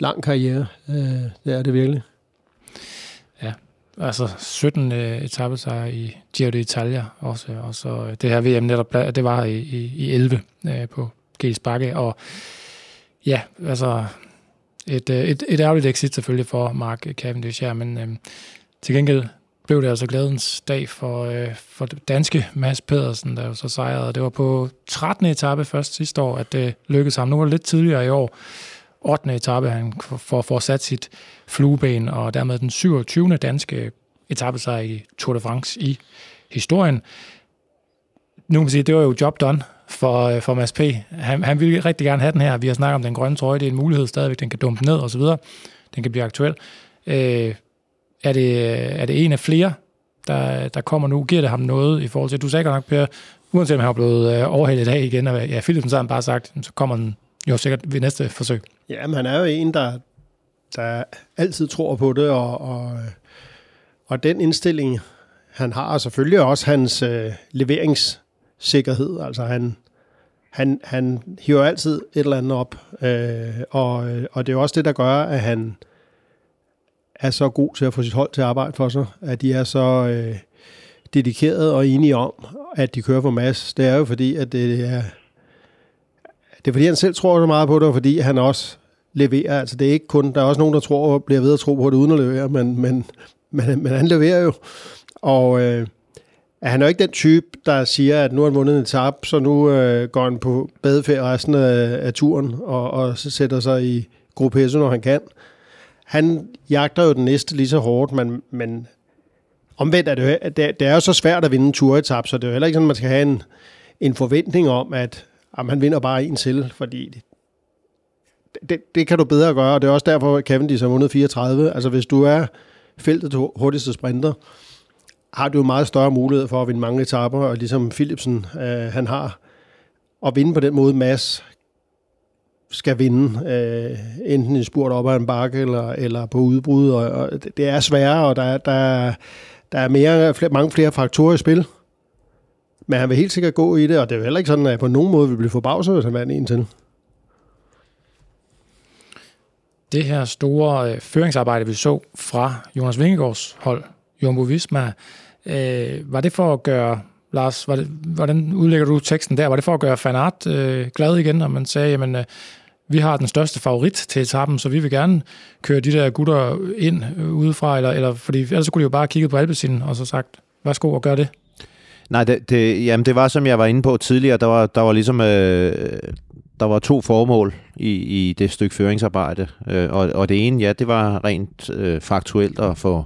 lang karriere. Øh, det er det virkelig. Altså 17 øh, etappesejre i Giro d'Italia også, og så øh, det her VM netop, det var i, i, i 11 øh, på Gels Bakke, og ja, altså et, øh, et, et ærgerligt exit selvfølgelig for Mark Cavendish her, men øh, til gengæld blev det altså glædens dag for, øh, for danske Mads Pedersen, der jo så sejrede. Det var på 13. etape først sidste år, at det lykkedes ham. Nu var det lidt tidligere i år. 8. etape, han får, får sat sit flueben, og dermed den 27. danske etape sig i Tour de France i historien. Nu kan man sige, det var jo job done for, øh, for Mads P. Han, han ville rigtig gerne have den her. Vi har snakket om den grønne trøje, det er en mulighed stadigvæk, den kan dumpe ned og så videre. Den kan blive aktuel. Øh, er, det, øh, er det en af flere, der, der kommer nu? Giver det ham noget i forhold til, du sagde godt nok, Per, uanset om han er blevet øh, overhældet i dag igen, og ja, Philipsen så har han bare sagt, så kommer den jo sikkert ved næste forsøg. Ja, men han er jo en, der, der altid tror på det, og, og, og den indstilling, han har, og selvfølgelig også hans øh, sikkerhed. Altså han, han, han hiver altid et eller andet op, øh, og, og det er jo også det, der gør, at han er så god til at få sit hold til at arbejde for sig, at de er så øh, dedikeret og enige om, at de kører for mass. Det er jo fordi, at det er, det er fordi, han selv tror så meget på det, og fordi han også leverer. Altså det er ikke kun, der er også nogen, der tror, bliver ved at tro på det uden at levere, men, men, men, men han leverer jo. Og øh, han er jo ikke den type, der siger, at nu har han vundet en tab, så nu øh, går han på badeferie resten af, af turen, og, og så sætter sig i gruppe S, når han kan. Han jagter jo den næste lige så hårdt, men, men omvendt er det, jo- det, det er jo så svært at vinde en turetap, så det er jo heller ikke sådan, at man skal have en, en forventning om, at jamen, han vinder bare en til, fordi det, det, det kan du bedre gøre, og det er også derfor, at Cavendish har vundet 34. Altså hvis du er feltet hurtigste sprinter, har du jo meget større mulighed for at vinde mange etaper, og ligesom Philipsen, øh, han har, at vinde på den måde, Mads skal vinde, øh, enten i spurt op ad en bakke, eller, eller på udbrud, og, og det, det er sværere, og der, er- der, er- der er mere, flere, mange flere faktorer i spil. Men han vil helt sikkert gå i det, og det er jo heller ikke sådan, at jeg på nogen måde vil blive forbavset, hvis han vandt en til. det her store øh, føringsarbejde, vi så fra Jonas Vingegaards hold, Jumbo Visma, øh, var det for at gøre, Lars, var det, hvordan udlægger du teksten der? Var det for at gøre fanart øh, glad igen, og man sagde, jamen, øh, vi har den største favorit til etappen, så vi vil gerne køre de der gutter ind øh, udefra, eller, eller, fordi ellers kunne de jo bare kigge på Alpecin og så sagt, værsgo og gør det. Nej, det, det, jamen det var, som jeg var inde på tidligere, der var, der var ligesom, øh, der var to formål i, i det stykke føringsarbejde, øh, og, og det ene, ja, det var rent øh, faktuelt at få,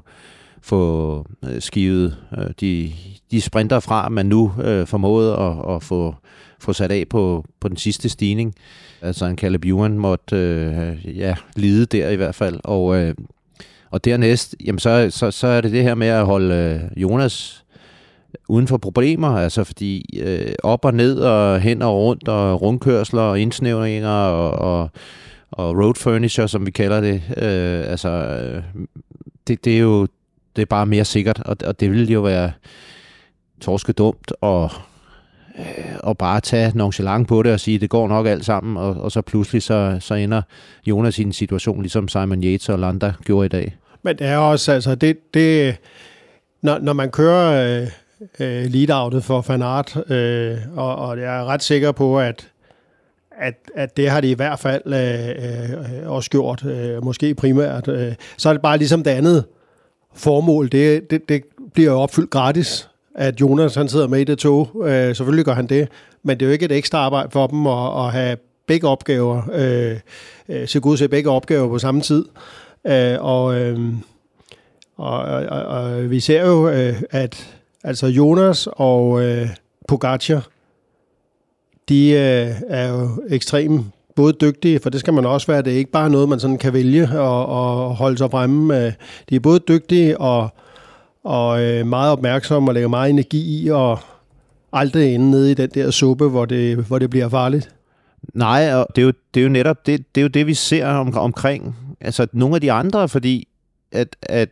få øh, skivet øh, de, de sprinter fra, man nu øh, formåede at, at få, få sat af på, på den sidste stigning. Altså en Caleb Ewan måtte øh, ja, lide der i hvert fald, og, øh, og dernæst, jamen så, så, så er det det her med at holde øh, Jonas uden for problemer, altså fordi øh, op og ned og hen og rundt og rundkørsler og indsnævringer og, og, og road furniture, som vi kalder det, øh, altså øh, det, det er jo det er bare mere sikkert, og, og det ville jo være torske dumt og øh, og bare tage nonchalant på det og sige, det går nok alt sammen, og, og så pludselig så, så ender Jonas i en situation, ligesom Simon Yates og Landa gjorde i dag. Men det er også, altså, det, det, når, når man kører øh, øh, lead-outet for Fanart, øh, og, og jeg er ret sikker på, at, at, at det har de i hvert fald øh, øh, også gjort, øh, måske primært, øh, så er det bare ligesom det andet formål, det, det, det bliver jo opfyldt gratis, at Jonas han sidder med i det tog, øh, selvfølgelig gør han det, men det er jo ikke et ekstra arbejde for dem at, at have begge opgaver, øh, øh, se god til begge opgaver på samme tid, øh, og, øh, og, og, og vi ser jo, øh, at altså Jonas og øh, Pogacar, de øh, er jo ekstremt både dygtige, for det skal man også være. Det er ikke bare noget, man sådan kan vælge og, og holde sig fremme. De er både dygtige og, og øh, meget opmærksomme og lægger meget energi i og aldrig ende nede i den der suppe, hvor det, hvor det bliver farligt. Nej, og det er jo, det er jo netop det, det, er jo det vi ser om, omkring altså nogle af de andre, fordi at, at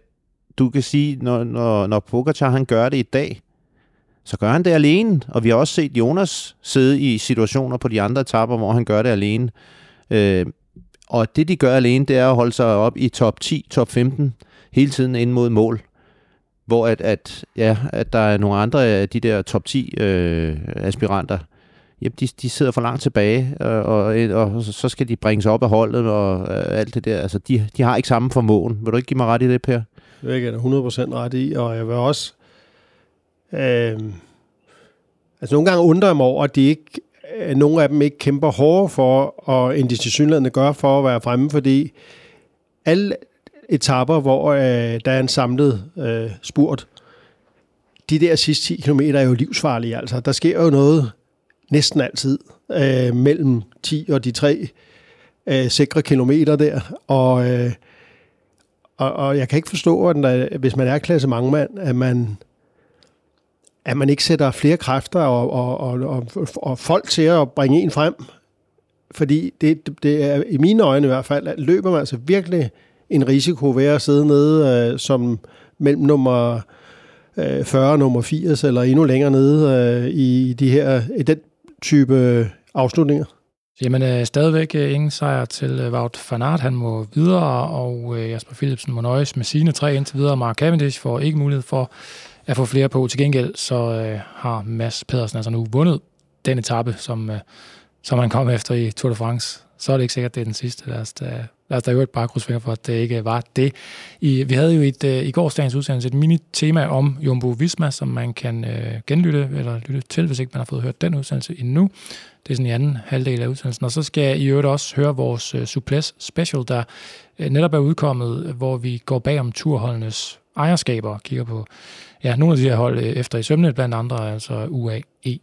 du kan sige, når, når, når Pogacar han gør det i dag, så gør han det alene. Og vi har også set Jonas sidde i situationer på de andre etapper, hvor han gør det alene. Øh, og det, de gør alene, det er at holde sig op i top 10, top 15, hele tiden ind mod mål. Hvor at, at, ja, at der er nogle andre af de der top 10 øh, aspiranter, jamen de, de sidder for langt tilbage, øh, og, og, og så skal de bringes op af holdet og øh, alt det der. Altså, de, de har ikke samme formåen. Vil du ikke give mig ret i det, Per? Det er jeg 100% ret i, og jeg vil også... Øh, altså nogle gange undrer jeg mig over, at de ikke, øh, nogle af dem ikke kæmper hårdere for, og end de tilsyneladende gør for at være fremme, fordi alle etapper, hvor øh, der er en samlet øh, spurt, de der sidste 10 km er jo livsfarlige. Altså, der sker jo noget næsten altid øh, mellem 10 og de tre øh, sikre kilometer der. Og, øh, og, og jeg kan ikke forstå, at der, hvis man er klasse mange mand, at man, at man ikke sætter flere kræfter og, og, og, og, og folk til at bringe en frem. Fordi det, det er i mine øjne i hvert fald, at løber man altså virkelig en risiko ved at sidde nede øh, som mellem nummer øh, 40 og nummer 80, eller endnu længere nede øh, i de her, i den type afslutninger? Jamen, øh, stadigvæk øh, ingen sejr til øh, Wout van Aert. Han må videre, og øh, Jasper Philipsen må nøjes med sine tre indtil videre. Mark Cavendish får ikke mulighed for at få flere på. Til gengæld så øh, har Mads Pedersen altså nu vundet den etape, som, øh, som han kom efter i Tour de France. Så er det ikke sikkert, at det er den sidste. Lad os da, lad os da et bare krydsfinger for, at det ikke var det. I, vi havde jo et, øh, i gårsdagens udsendelse et mini-tema om Jumbo Visma, som man kan øh, genlytte eller lytte til, hvis ikke man har fået hørt den udsendelse endnu. Det er sådan i anden halvdel af udsendelsen. Og så skal jeg i øvrigt også høre vores øh, Suples Special, der øh, netop er udkommet, hvor vi går bag om turholdenes ejerskaber og kigger på ja, nogle af de her hold øh, efter i sømnet, blandt andre altså UAE.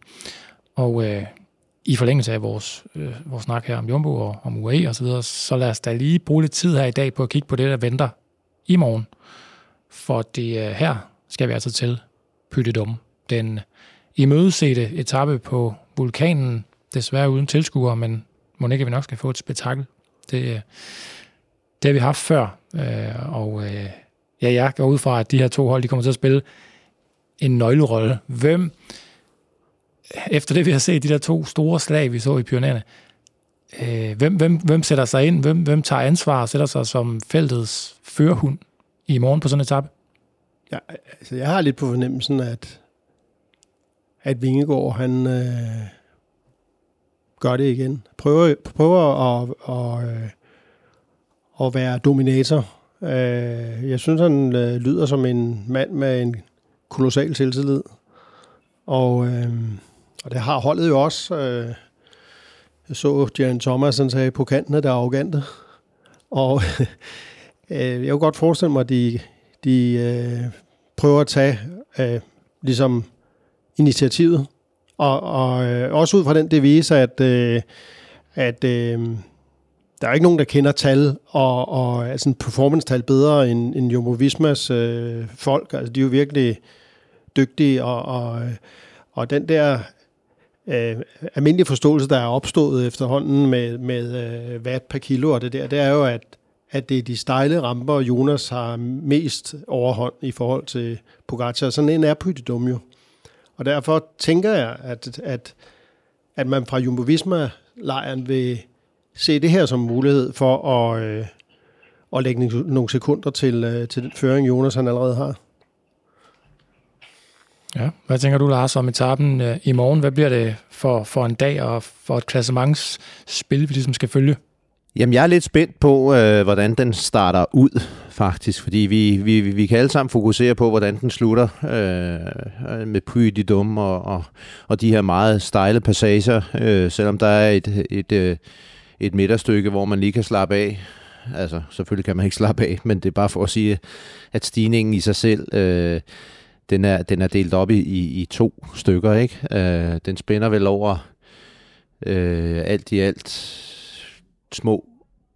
Og øh, i forlængelse af vores, øh, vores snak her om Jumbo og om UAE og så videre, så lad os da lige bruge lidt tid her i dag på at kigge på det, der venter i morgen. For det øh, her skal vi altså til Pyttedum. Den imødesete etape på vulkanen, desværre uden tilskuere, men må ikke, vi nok skal få et spektakel. Det, øh, det har vi haft før, øh, og øh, ja, jeg går ud fra, at de her to hold, de kommer til at spille en nøglerolle. Hvem efter det, vi har set, de der to store slag, vi så i pionererne, øh, hvem, hvem, hvem sætter sig ind? Hvem, hvem tager ansvar og sætter sig som feltets førhund i morgen på sådan en etape? Ja, altså jeg har lidt på fornemmelsen, at, at Vingegaard, han øh, gør det igen. Prøver, prøver at, at, at, øh, at være dominator. Øh, jeg synes, han øh, lyder som en mand med en kolossal selvtillid. Og øh, og det har holdet jo også. Øh, jeg så Jan Thomas, han sagde, på kanten der er arrogante. Og [LAUGHS] øh, jeg kunne godt forestille mig, at de, de øh, prøver at tage øh, ligesom initiativet. Og, og øh, også ud fra den devise, at, øh, at øh, der er ikke nogen, der kender tal og, og altså performance-tal bedre end, end Jumbo Vismas øh, folk. Altså, de er jo virkelig dygtige, og, og, øh, og den der øh, almindelige forståelse, der er opstået efterhånden med, med øh, watt per kilo og det der, det er jo, at, at det er de stejle ramper, Jonas har mest overhånd i forhold til Pogacar. Sådan en er Pyttedum jo. Og derfor tænker jeg, at, at, at man fra Jumbo Visma-lejren vil se det her som mulighed for at, øh, at lægge nogle sekunder til, øh, til den føring, Jonas han allerede har. Ja, hvad tænker du, Lars, om etappen øh, i morgen? Hvad bliver det for, for en dag og for et klassementsspil, vi ligesom skal følge? Jamen, jeg er lidt spændt på, øh, hvordan den starter ud, faktisk. Fordi vi, vi, vi kan alle sammen fokusere på, hvordan den slutter øh, med Puy de Dum og, og, og de her meget stejle passager. Øh, selvom der er et, et, et, øh, et midterstykke, hvor man lige kan slappe af. Altså, selvfølgelig kan man ikke slappe af, men det er bare for at sige, at stigningen i sig selv... Øh, den er, den er delt op i, i, i to stykker, ikke? Øh, den spænder vel over øh, alt i alt små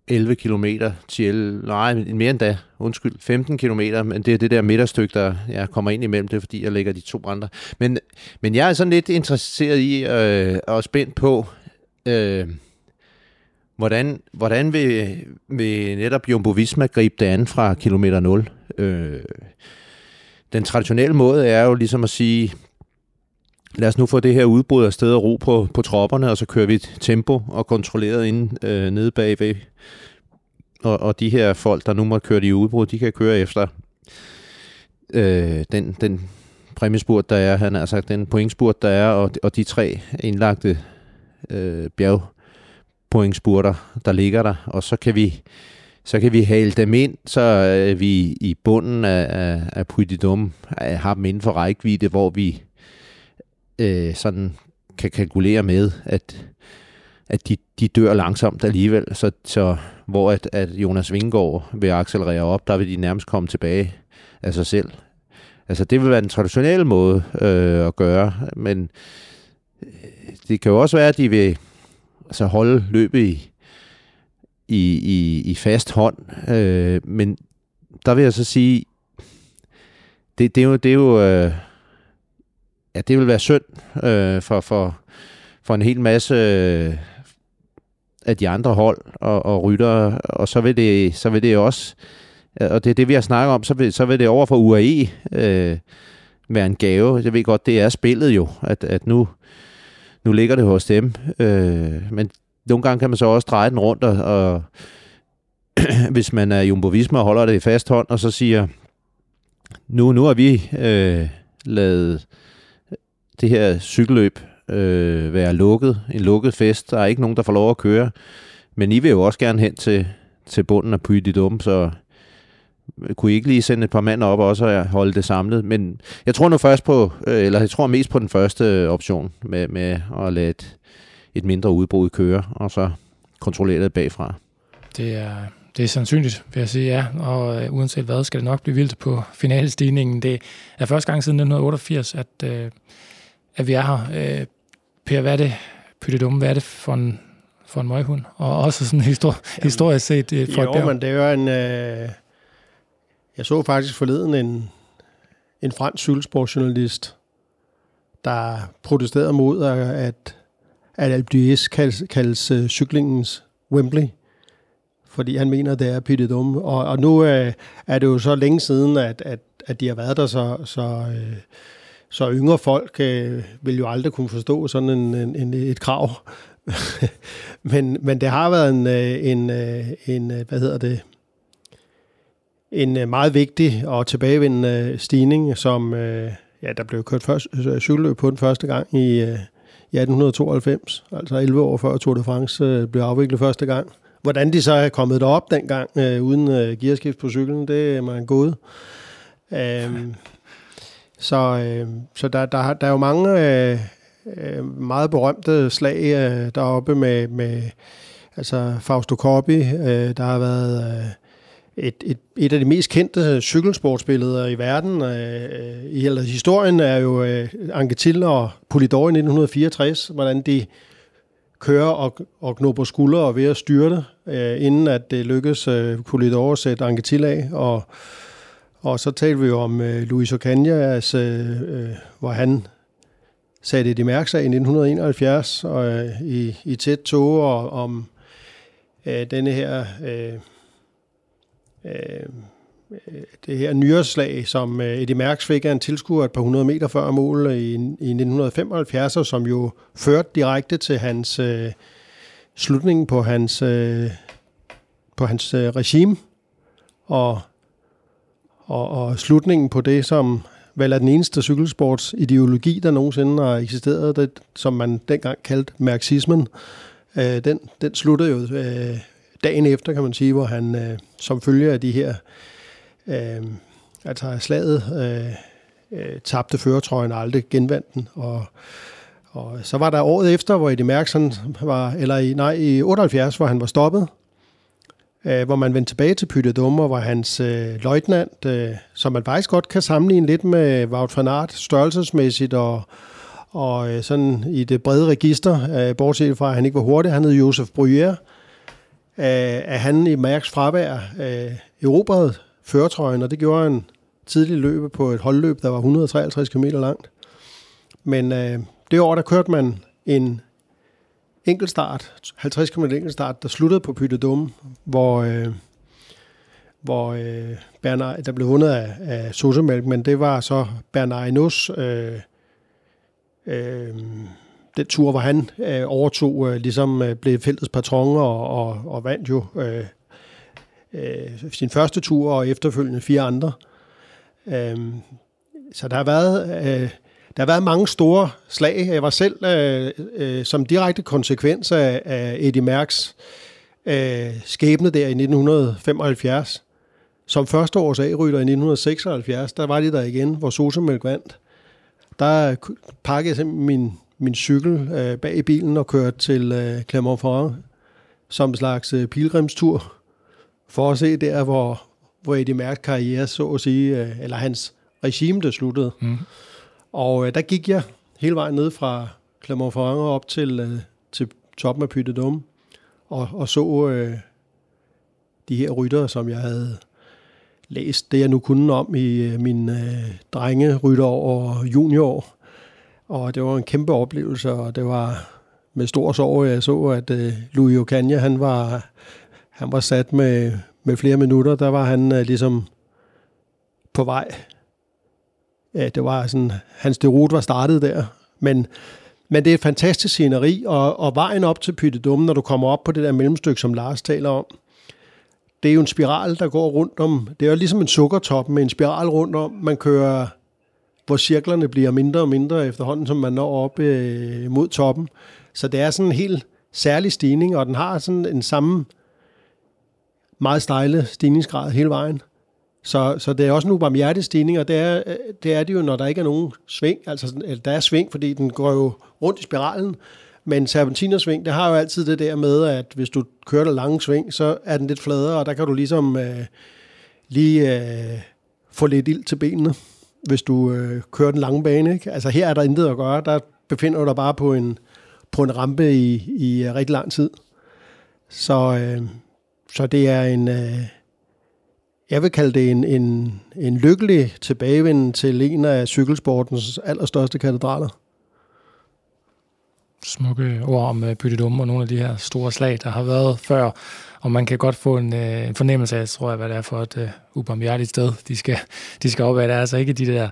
11 km til, nej, mere end da, undskyld, 15 km, men det er det der midterstykke, der jeg kommer ind imellem, det er fordi, jeg lægger de to andre. Men, men jeg er sådan lidt interesseret i øh, og spændt på, øh, hvordan, hvordan vil, vil netop Jumbo Visma gribe det an fra kilometer 0? Øh, den traditionelle måde er jo ligesom at sige, lad os nu få det her udbrud af sted og ro på, på tropperne, og så kører vi et tempo og kontrolleret ind øh, nede bagved. Og, og de her folk, der nu må køre de udbrud, de kan køre efter øh, den, den præmiespurt, der er, han har sagt, den pointspurt, der er, og, og de tre indlagte øh, bjergpointspurter, der ligger der, og så kan vi så kan vi hale dem ind, så øh, vi i bunden af, af, af Puy øh, har dem inden for rækkevidde, hvor vi øh, sådan kan kalkulere med, at, at de, de dør langsomt alligevel, så, så hvor at, at Jonas Vingård vil accelerere op, der vil de nærmest komme tilbage af sig selv. Altså det vil være den traditionelle måde øh, at gøre, men øh, det kan jo også være, at de vil altså holde løbet i, i, i, i fast hånd, øh, men der vil jeg så sige, det, det er jo, det er jo øh, ja, det vil være synd øh, for, for, for en hel masse øh, af de andre hold og, og rytter, og så vil det, så vil det også, øh, og det er det, vi har snakket om, så vil, så vil det over for UAE øh, være en gave. Jeg ved godt, det er spillet jo, at, at nu, nu ligger det hos dem, øh, men nogle gange kan man så også dreje den rundt, og, og [CLEARS THROAT] hvis man er Jumbo Visma og holder det i fast hånd, og så siger, nu, nu har vi øh, lavet det her cykelløb øh, være lukket, en lukket fest. Der er ikke nogen, der får lov at køre. Men I vil jo også gerne hen til, til bunden af Puy de Dum, så kunne I ikke lige sende et par mænd op også og holde det samlet. Men jeg tror nu først på, øh, eller jeg tror mest på den første option med, med at lade et, mindre udbrud køre, og så kontrollere det bagfra. Det er, det er sandsynligt, vil jeg sige, ja. Og øh, uanset hvad, skal det nok blive vildt på finalestigningen. Det er første gang siden 1988, at, øh, at vi er her. Øh, per, hvad er det, Pytte Dumme, hvad er det for en, for en møghund? Og også sådan histori- Jamen, historisk set øh, for jo, et bjerg. men det er jo en... Øh, jeg så faktisk forleden en, en fransk cykelsportsjournalist, der protesterede mod, at, at Alpe d'Huez kaldes, kaldes uh, cyklingens Wembley fordi han mener, det er pittet dumme. Og, og nu øh, er det jo så længe siden, at, at, at de har været der, så, så, øh, så yngre folk øh, vil jo aldrig kunne forstå sådan en, en, en, et krav. [LAUGHS] men, men det har været en, øh, en, øh, en, hvad hedder det, en meget vigtig og tilbagevendende stigning, som ja, der blev kørt først, cykelløb på den første gang i, i 1892, altså 11 år før Tour de France øh, blev afviklet første gang. Hvordan de så er kommet derop dengang, øh, uden øh, gearskift på cyklen, det er man gået. Øhm, [LAUGHS] så øh, så der, der, der er jo mange øh, øh, meget berømte slag øh, deroppe med, med altså Fausto Coppi. Øh, der har været øh, et, et, et af de mest kendte cykelsportsbilleder i verden. Øh, øh I hele historien er jo øh, Anquetil og Polidor i 1964, hvordan de kører og, og knopper skuldre og ved at styrte, øh, inden at det lykkes øh, Polidor at sætte Anquetil af, og og så talte vi jo om øh, Luis Ocaña, altså, øh, øh, hvor han satte det i mærksag i 1971 og, øh, i, i tæt tog og, om øh, denne her øh, Øh, det her nyreslag, som øh, Eddie Mærks fik af en tilskuer et par hundrede meter før mål i, i 1975, og som jo førte direkte til hans øh, slutningen på hans, øh, på hans øh, regime. Og og, og slutningen på det, som vel er den eneste cykelsportsideologi, der nogensinde har eksisteret, det, som man dengang kaldte marxismen, øh, den, den sluttede jo øh, dagen efter, kan man sige, hvor han øh, som følge af de her, øh, altså slaget, øh, øh, tabte føretrøjen og aldrig genvandt den. Og, og så var der året efter, hvor Eddie Mærksen var, eller i, nej, i 78, hvor han var stoppet, øh, hvor man vendte tilbage til Pytte Dummer, hvor hans øh, løjtnant, øh, som man faktisk godt kan sammenligne lidt med Wout van Aert størrelsesmæssigt og, og øh, sådan i det brede register, øh, bortset fra at han ikke var hurtig, han hed Josef Bruyère, at øh, han i Mærks fravær øh, erobrede føretrøjen, og det gjorde han tidligt løbe på et holdløb, der var 153 km langt. Men øh, det år, der kørte man en enkeltstart, 50 km enkeltstart, der sluttede på Pytte Dumme, hvor, øh, hvor øh, Bernard, der blev vundet af, af Sosemælk, men det var så Bernard Inus, øh, øh, den tur, hvor han øh, overtog, øh, ligesom øh, blev feltets patron og, og, og vandt jo øh, øh, sin første tur og efterfølgende fire andre. Øh, så der har været... Øh, der har været mange store slag. Jeg var selv øh, øh, som direkte konsekvens af, af Eddie Mærks øh, skæbne der i 1975. Som første års A-rytter i 1976, der var de der igen, hvor Sosemælk vandt. Der pakkede jeg min, min cykel øh, bag i bilen og kørte til øh, Clermont-Ferrand som en slags øh, pilgrimstur for at se der, hvor, hvor Eddie Mærks karriere, så at sige, øh, eller hans regime, der sluttede. Mm. Og øh, der gik jeg hele vejen ned fra Clermont-Ferrand op til, øh, til toppen af Pytte Dome, og, og så øh, de her ryttere, som jeg havde læst det, jeg nu kunne om i øh, min øh, drenge og junior. Og det var en kæmpe oplevelse, og det var med stor sorg, jeg så, at øh, Louis Ocaña, han var, han var sat med, med flere minutter. Der var han øh, ligesom på vej ja, det var sådan, hans derut var startet der. Men, men det er et fantastisk sceneri, og, og vejen op til Pytte Dumme, når du kommer op på det der mellemstykke, som Lars taler om, det er jo en spiral, der går rundt om, det er jo ligesom en sukkertop med en spiral rundt om, man kører, hvor cirklerne bliver mindre og mindre efterhånden, som man når op øh, mod toppen. Så det er sådan en helt særlig stigning, og den har sådan en samme meget stejle stigningsgrad hele vejen. Så, så det er også en ubarmhjertig stigning, og det er, øh, det er det jo, når der ikke er nogen sving. Altså, eller der er sving, fordi den går jo rundt i spiralen. Men serpentinersving, det har jo altid det der med, at hvis du kører der lange sving, så er den lidt fladere, og der kan du ligesom øh, lige øh, få lidt ild til benene, hvis du øh, kører den lange bane. Ikke? Altså her er der intet at gøre. Der befinder du dig bare på en, på en rampe i, i øh, rigtig lang tid. Så, øh, så det er en... Øh, jeg vil kalde det en, en, en lykkelig tilbagevenden til en af cykelsportens allerstørste katedraler. Smukke ord om øh, uh, byttedum og nogle af de her store slag, der har været før. Og man kan godt få en, uh, en fornemmelse af, tror jeg, hvad det er for et uh, ubarmhjertigt sted, de skal, de skal op af. Det er altså ikke de der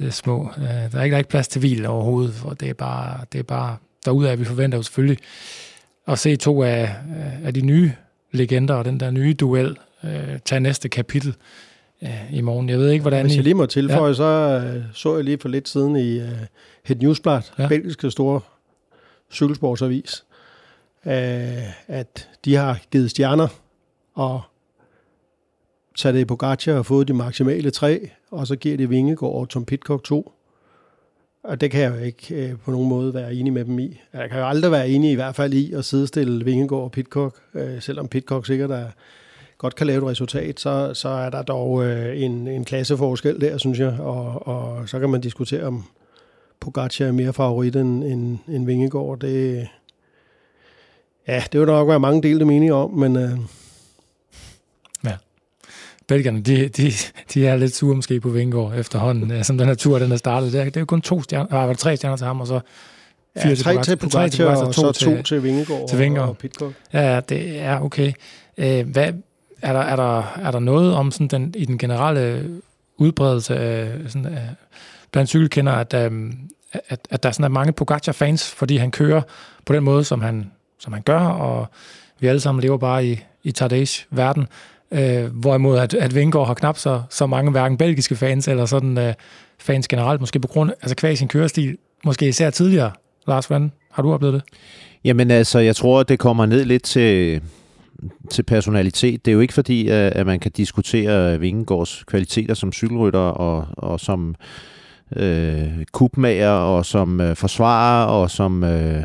uh, små... Uh, der, er ikke, der er ikke plads til hvil overhovedet, for det er bare, det er bare derude af, vi forventer jo selvfølgelig at se to af, af de nye legender og den der nye duel øh, tage næste kapitel øh, i morgen. Jeg ved ikke, hvordan... Hvis jeg lige må tilføje, ja. så øh, så jeg lige for lidt siden i øh, Het Newsblad, ja. belgiske store cykelsportsavis, øh, at de har givet stjerner og taget det på Pogacar og fået de maksimale tre, og så giver det Vingegaard og Tom Pitcock to. Og det kan jeg jo ikke øh, på nogen måde være enig med dem i. Jeg kan jo aldrig være enig i hvert fald i at sidestille Vingegaard og Pitcock, øh, selvom Pitcock sikkert er godt kan lave et resultat, så, så er der dog øh, en, en klasseforskel der, synes jeg. Og, og så kan man diskutere, om Pogacar er mere favorit end, end, end Vingegaard. Det, ja, det vil nok være mange delte meninger om, men... Øh, ja. Belgierne, de, de, de er lidt sure måske på Vingegaard efterhånden, øh, som den her tur, den er startet. Det er, det er jo kun to stjerner, var det tre stjerner til ham, og så fire ja, tre til Pogacar, til Pogacar, og så to til, til Vingegaard, til Vingegaard. og Pitcock. Ja, det er okay. Øh, hvad, er der, er der, er der noget om sådan den, i den generelle udbredelse af, sådan, af blandt cykelkender, at, um, at, at der sådan er mange Pogacar-fans, fordi han kører på den måde, som han, som han gør, og vi alle sammen lever bare i, i Tadej verden. Øh, hvorimod at, at Vingård har knap så, så mange hverken belgiske fans, eller sådan øh, fans generelt, måske på grund, af altså kvæg sin kørestil, måske især tidligere. Lars, hvordan har du oplevet det? Jamen altså, jeg tror, det kommer ned lidt til, til personalitet. Det er jo ikke fordi, øh, at man kan diskutere Vingegaards kvaliteter som cykelrytter og, og som øh, kubmager og som øh, forsvarer og som øh,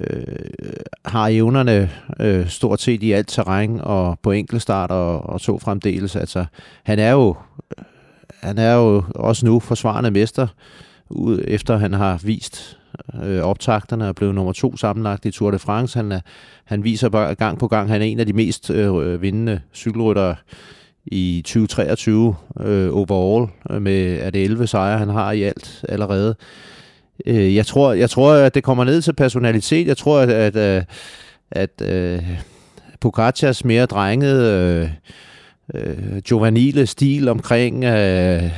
øh, har evnerne øh, stort set i alt terræn og på enkeltstart og, og så fremdeles. Altså, han er jo han er jo også nu forsvarende mester ud, efter han har vist øh, optakterne og blevet nummer to sammenlagt i Tour de France. Han, er, han viser bare gang på gang, han er en af de mest øh, vindende cykelryttere i 2023 øh, overall, øh, med at det 11 sejre, han har i alt allerede. Øh, øh, jeg, tror, jeg tror, at det kommer ned til personalitet. Jeg tror, at, at, at, at øh, Pogacars mere drengede øh, øh, juvenile stil omkring øh, øh,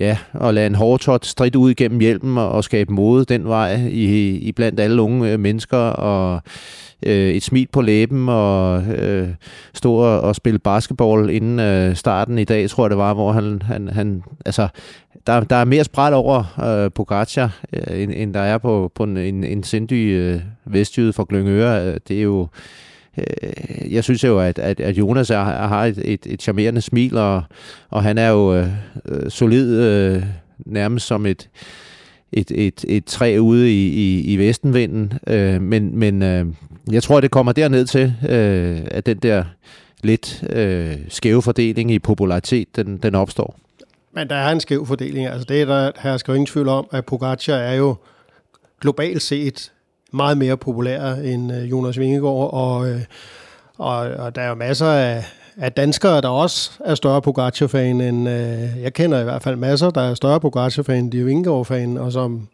ja, at lade en hårdtot stridt ud igennem hjelmen og, og skabe mode den vej i, i blandt alle unge øh, mennesker og øh, et smil på læben og øh, stå og, og spille basketball inden øh, starten i dag, tror jeg det var, hvor han, han, han altså, der, der er mere spræt over øh, Pogacar, øh, end, end der er på, på en, en, en sindig øh, vestjyde fra Glyngøre. Øh, det er jo øh, jeg synes jo, at, at, at Jonas er, har et, et, et charmerende smil, og, og han er jo øh, øh, solid øh, nærmest som et, et, et, et træ ude i, i, i vestenvinden. Øh, men men øh, jeg tror, det kommer derned til, øh, at den der lidt øh, skæve fordeling i popularitet, den, den opstår. Men der er en skæv fordeling. Altså det er der her skal ingen tvivl om, at Pogacar er jo globalt set meget mere populær end øh, Jonas Vingegaard, og, øh, og, og der er jo masser af, af danskere, der også er større Pogacar-fan end... Øh, jeg kender i hvert fald masser, der er større Pogacar-fan end de Vingegaard-fan, og som,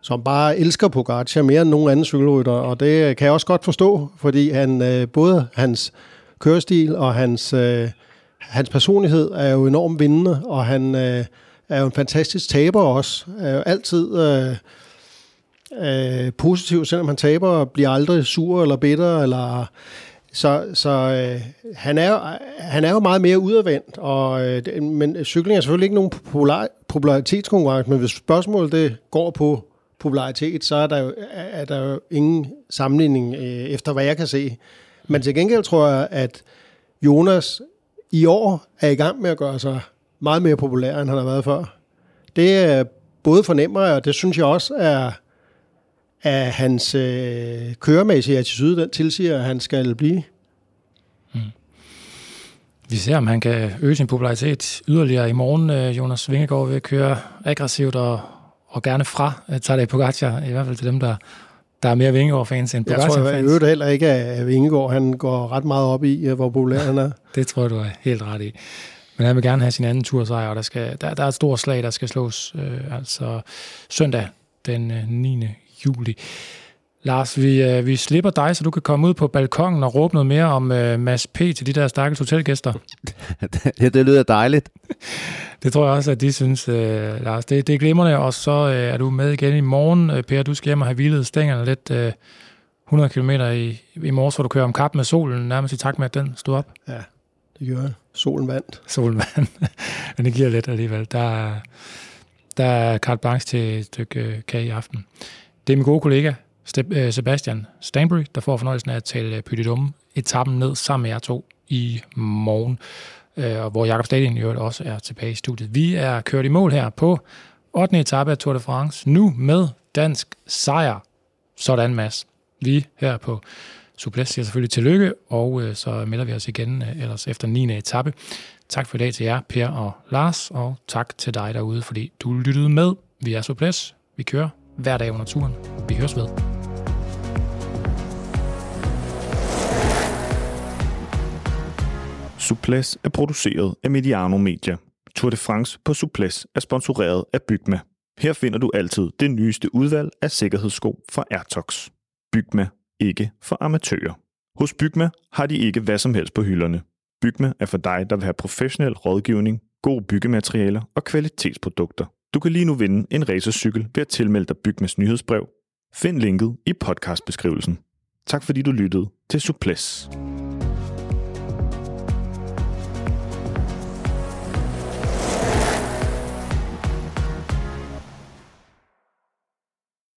som bare elsker Pogacar mere end nogen anden cykelrytter, og det kan jeg også godt forstå, fordi han øh, både hans kørestil og hans, hans personlighed er jo enormt vindende, og han øh, er jo en fantastisk taber også. Er jo altid... Øh, øh, positiv, selvom han taber, bliver aldrig sur eller bitter, eller så, så øh, han, er, han er jo meget mere udadvendt, og, øh, men cykling er selvfølgelig ikke nogen popular, popularitetskonkurrence, men hvis spørgsmålet det går på popularitet, så er der jo, er der jo ingen sammenligning øh, efter, hvad jeg kan se. Men til gengæld tror jeg, at Jonas i år er i gang med at gøre sig meget mere populær, end han har været før. Det er både fornemmer jeg, og det synes jeg også er at hans øh, køremæssige attitude, den tilsiger, at han skal blive. Mm. Vi ser, om han kan øge sin popularitet yderligere i morgen. Øh, Jonas Vingegaard vil køre aggressivt og, og gerne fra øh, Tadej Pogacar, i hvert fald til dem, der, der er mere Vingegaard-fans end Pogacar-fans. Jeg tror jeg heller ikke, at Vingegaard han går ret meget op i, hvor populær han er. [LAUGHS] det tror jeg, du er helt ret i. Men han vil gerne have sin anden tursejr, og der, skal, der, der er et stort slag, der skal slås. Øh, altså søndag den 9 øh, juli. Lars, vi, øh, vi slipper dig, så du kan komme ud på balkongen og råbe noget mere om øh, Mads P. til de der stakkels hotelgæster. [LAUGHS] ja, det lyder dejligt. [LAUGHS] det tror jeg også, at de synes, øh, Lars. Det, det er glimrende, og så øh, er du med igen i morgen. Øh, per, du skal hjem og have hvilet stængerne lidt øh, 100 km i, i morges, hvor du kører om kap med solen, nærmest i takt med, at den stod op. Ja, det gør jeg. Solen vandt. Solen vandt. [LAUGHS] Men det giver lidt alligevel. Der, der er carte blanche til et stykke øh, kage i aften. Det er min gode kollega, Øh, Sebastian Stanbury, der får fornøjelsen af at tale øh, Pytidum etappen ned sammen med jer to i morgen, øh, og hvor Jakob Stadien jo også er tilbage i studiet. Vi er kørt i mål her på 8. etape af Tour de France, nu med dansk sejr. Sådan, Mads. Vi her på Suples siger selvfølgelig tillykke, og øh, så melder vi os igen ellers efter 9. etape. Tak for i dag til jer, Per og Lars, og tak til dig derude, fordi du lyttede med. Vi er Suples. Vi kører hver dag under turen. Vi høres ved. Suples er produceret af Mediano Media. Tour de France på Suples er sponsoreret af Bygma. Her finder du altid det nyeste udvalg af sikkerhedssko fra Airtox. Bygma, ikke for amatører. Hos Bygma har de ikke hvad som helst på hylderne. Bygma er for dig, der vil have professionel rådgivning, gode byggematerialer og kvalitetsprodukter. Du kan lige nu vinde en racercykel ved at tilmelde dig Bygmas nyhedsbrev. Find linket i podcastbeskrivelsen. Tak fordi du lyttede til Suples.